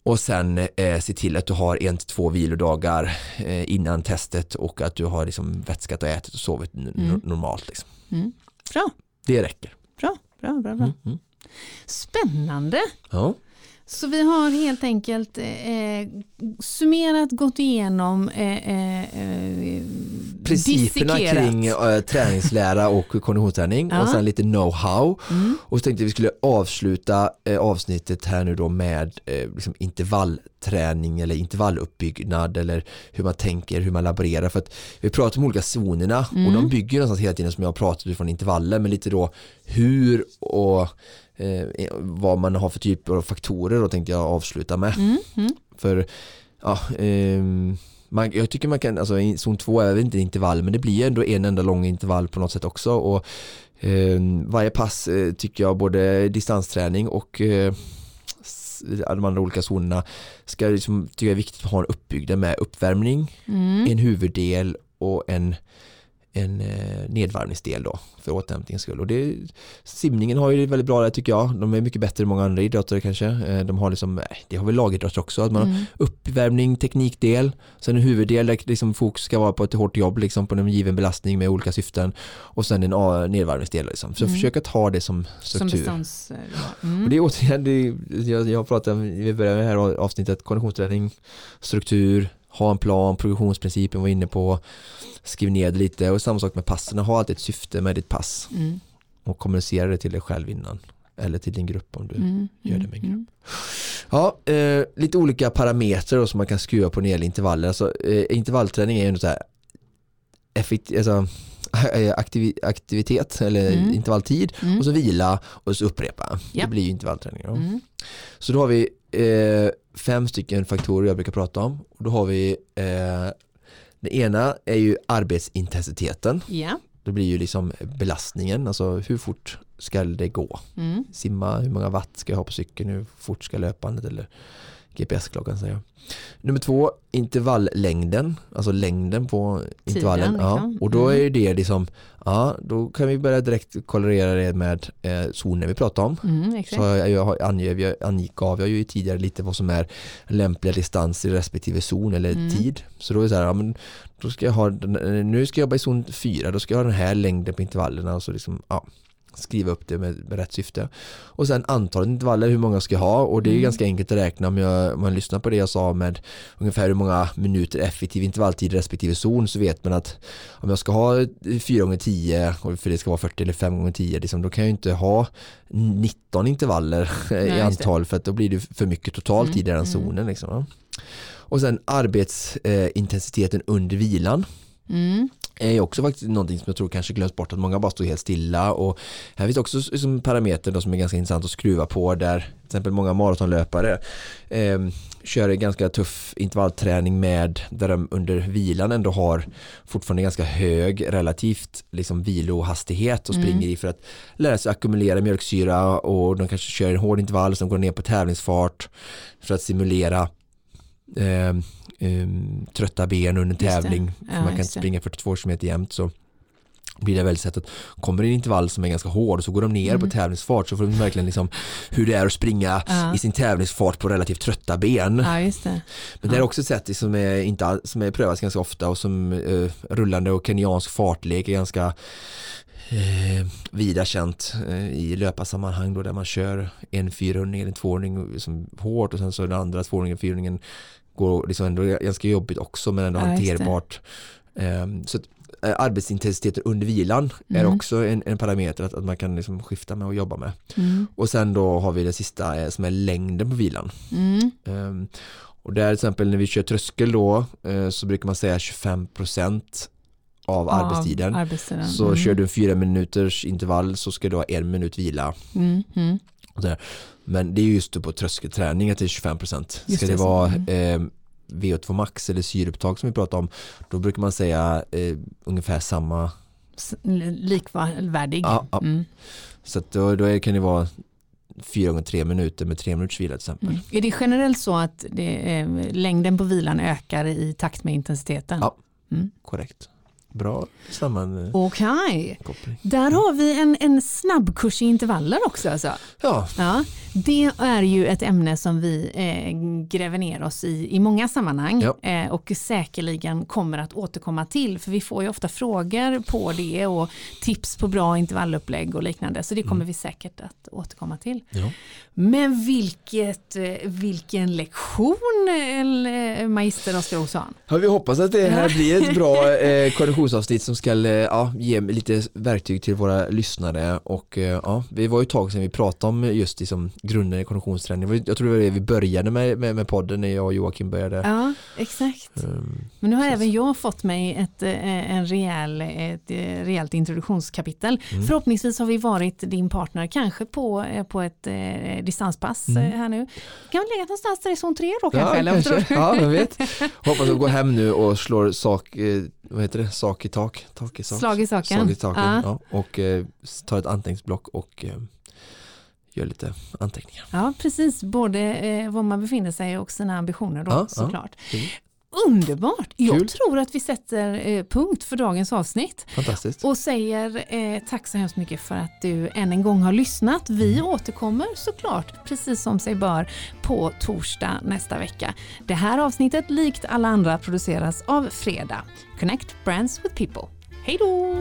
Och sen eh, se till att du har en till två vilodagar eh, innan testet och att du har liksom vätskat och ätit och sovit Mm. normalt. Liksom. Mm. Bra, Det räcker. bra, bra, bra, bra. Mm. Mm. Spännande. Ja. Så vi har helt enkelt eh, summerat, gått igenom, eh, eh, eh, Principerna dissekerat. kring eh, träningslära och konditionsträning Ja. och sen lite know-how. Mm. Och så tänkte vi skulle avsluta eh, avsnittet här nu då med eh, liksom intervallträning eller intervalluppbyggnad eller hur man tänker, hur man laborerar. För att vi pratar om olika zonerna och de bygger någonstans hela tiden som jag pratat utifrån intervaller men lite då hur och eh, vad man har för typer av faktorer då tänkte jag avsluta med. Mm. Mm. För ja, ehm, man, jag tycker man kan, alltså zon 2 är väl inte intervall men det blir ändå en enda lång intervall på något sätt också och eh, varje pass eh, tycker jag både distansträning och eh, de andra olika zonerna ska liksom, tycker jag är viktigt att ha en uppbyggnad med uppvärmning, Mm. en huvuddel och en, en eh, nedvarvningsdel då för återhämtningens skull. Och det, simningen har ju väldigt bra där tycker jag. De är mycket bättre än många andra idrottare kanske. Eh, De har liksom, eh, det har väl lagidrott också, att man har Mm. uppvärmning, teknikdel, sen en huvuddel där liksom fokus ska vara på ett hårt jobb liksom på en given belastning med olika syften och sen en A- nedvarvningsdel. Liksom. Så Mm. försöka ta det som Som struktur. Och Mm. det är återigen, det jag, jag pratar om, vi börjar med det här avsnittet, konditionsträning, struktur, ha en plan, progressionsprincipen var inne på, skriv ner det lite och samma sak med passen, ha alltid ett syfte med ditt pass Mm. och kommunicera det till dig själv innan eller till din grupp om du Mm. gör det med en grupp. Mm. Ja, eh, lite olika parametrar då som man kan skruva på när det gäller intervaller. Alltså, eh, intervallträning är ju så här effekt, alltså, eh, aktivi, aktivitet eller Mm. intervalltid Mm. och så vila och så upprepa. Ja. Det blir ju intervallträning. Då. Mm. Så då har vi eh, fem stycken faktorer jag brukar prata om. Och då har vi eh, den ena är ju arbetsintensiteten. Ja. Det blir ju liksom belastningen, alltså hur fort ska det gå? Mm. simma, hur många watt ska jag ha på cykeln, hur fort ska löpandet eller GPS-klockan säga. Nummer två, intervalllängden, alltså längden på intervallen. liksom. Ja. Och då Mm. är det liksom, ja då kan vi börja direkt korrelera det med eh, zoner vi pratar om. Mm, Så jag, jag, angav, jag angav jag ju tidigare lite vad som är lämpliga distanser i respektive zon eller Mm. tid. Så då är det så här, ja, men då ska jag ha, nu ska jag jobba i zon 4, då ska jag ha den här längden på intervallerna och så liksom, ja, skriva upp det med, med rätt syfte. Och sen antalet intervaller, hur många ska jag ha? Och det är Mm. ganska enkelt att räkna om, jag, om man lyssnar på det jag sa med ungefär hur många minuter effektiv intervalltid respektive zon så vet man att om jag ska ha 4 gånger 10 och för det ska vara 40 eller 5 gånger 10 liksom, då kan jag ju inte ha 19 intervaller Nej, i antal för att då blir det för mycket totalt Mm, i den mm. zonen. Liksom? Och sen arbetsintensiteten under vilan Mm. Är också faktiskt någonting som jag tror kanske glöms bort att många bara står helt stilla och här finns också som parameter då som är ganska intressant att skruva på där till exempel många maratonlöpare eh, kör en ganska tuff intervallträning med där de under vilan ändå har fortfarande ganska hög relativt liksom vilohastighet och Mm. springer i för att lära sig ackumulera mjölksyra och de kanske kör en hård intervall sen går ner på tävlingsfart för att simulera eh, eh, trötta ben under tävling. Ja, man kan inte springa 42 km jämt så blir det väldigt sett att kommer det en intervall som är ganska hård så går de ner Mm. på tävlingsfart så får de verkligen liksom hur det är att springa Ja. i sin tävlingsfart på relativt trötta ben. Ja, det. Men det är Ja. också ett sätt som är, inte, som är prövats ganska ofta och som eh, rullande och kenyansk fartlek är ganska eh, vida känt eh, i löparsammanhang då där man kör en fyrhundring eller en tvåhundring liksom hårt och sen så den andra tvåhundringen, fyrhundringen går liksom ändå ganska jobbigt också men ändå Ja, hanterbart. Eh, så eh, arbetsintensiteten under vilan är Mm. också en, en parameter att, att man kan liksom skifta med och jobba med. Mm. Och sen då har vi det sista eh, som är längden på vilan. Mm. Ehm, och där till exempel när vi kör tröskel då eh, så brukar man säga 25% av arbetstiden. Av arbetstiden. Så mm. kör du en fyra minuters intervall så ska du ha en minut vila. Mm. Mm. Men det är just på tröskelträning att det är 25%. Just Ska det, det, vara mm. eh, VO2 max eller syreupptag som vi pratar om då brukar man säga eh, ungefär samma. Likvärdig. Ja, ja. Mm. Så då, då kan det vara fyra gånger tre minuter med tre minuters vila till exempel. Mm. Är det generellt så att det, eh, längden på vilan ökar i takt med intensiteten? Ja. Mm. Korrekt. Bra sammankoppling. Okej, där har vi en, en snabbkurs i intervaller också. Alltså. Ja, Ja, det är ju ett ämne som vi eh, gräver ner oss i i många sammanhang Ja. eh, och säkerligen kommer att återkomma till för vi får ju ofta frågor på det och tips på bra intervallupplägg och liknande så det kommer Mm. vi säkert att återkomma till. ja. Men vilket, eh, vilken lektion eh, magister Oskar Olsson. Ja, vi hoppas att det här blir ett bra eh, konditionsavsnitt som ska eh, ja, ge lite verktyg till våra lyssnare och eh, ja, vi var ju ett tag sedan vi pratade om just liksom, grunden i konditionsträning. Jag tror det var det vi började med, med, med podden när jag och Joakim började. Ja, exakt. Um, Men nu har Så- även jag fått mig ett, eh, en rejäl, ett rejält introduktionskapitel. Mm. Förhoppningsvis har vi varit din partner kanske på, på ett eh, distanspass Mm. här nu. Kan vi lägga någonstans där i zon 3 då ja, kanske? tror kanske. Ja, jag vet. Hoppas att gå hem nu och slår sak, vad heter det, sak i tak, tak i sak. Slag i saken. Slag i taken, Ja. ja. Och eh, tar ett anteckningsblock och eh, gör lite anteckningar. Ja, precis. Både eh, var man befinner sig och sina ambitioner då, Ja, ja. såklart. Kul. Underbart! Jag Kul. tror att vi sätter eh, punkt för dagens avsnitt Fantastiskt. och säger eh, tack så hemskt mycket för att du än en gång har lyssnat. Vi återkommer såklart, precis som sig bör, på torsdag nästa vecka. Det här avsnittet, likt alla andra, produceras av Fredag. Connect Brands with People. Hej då!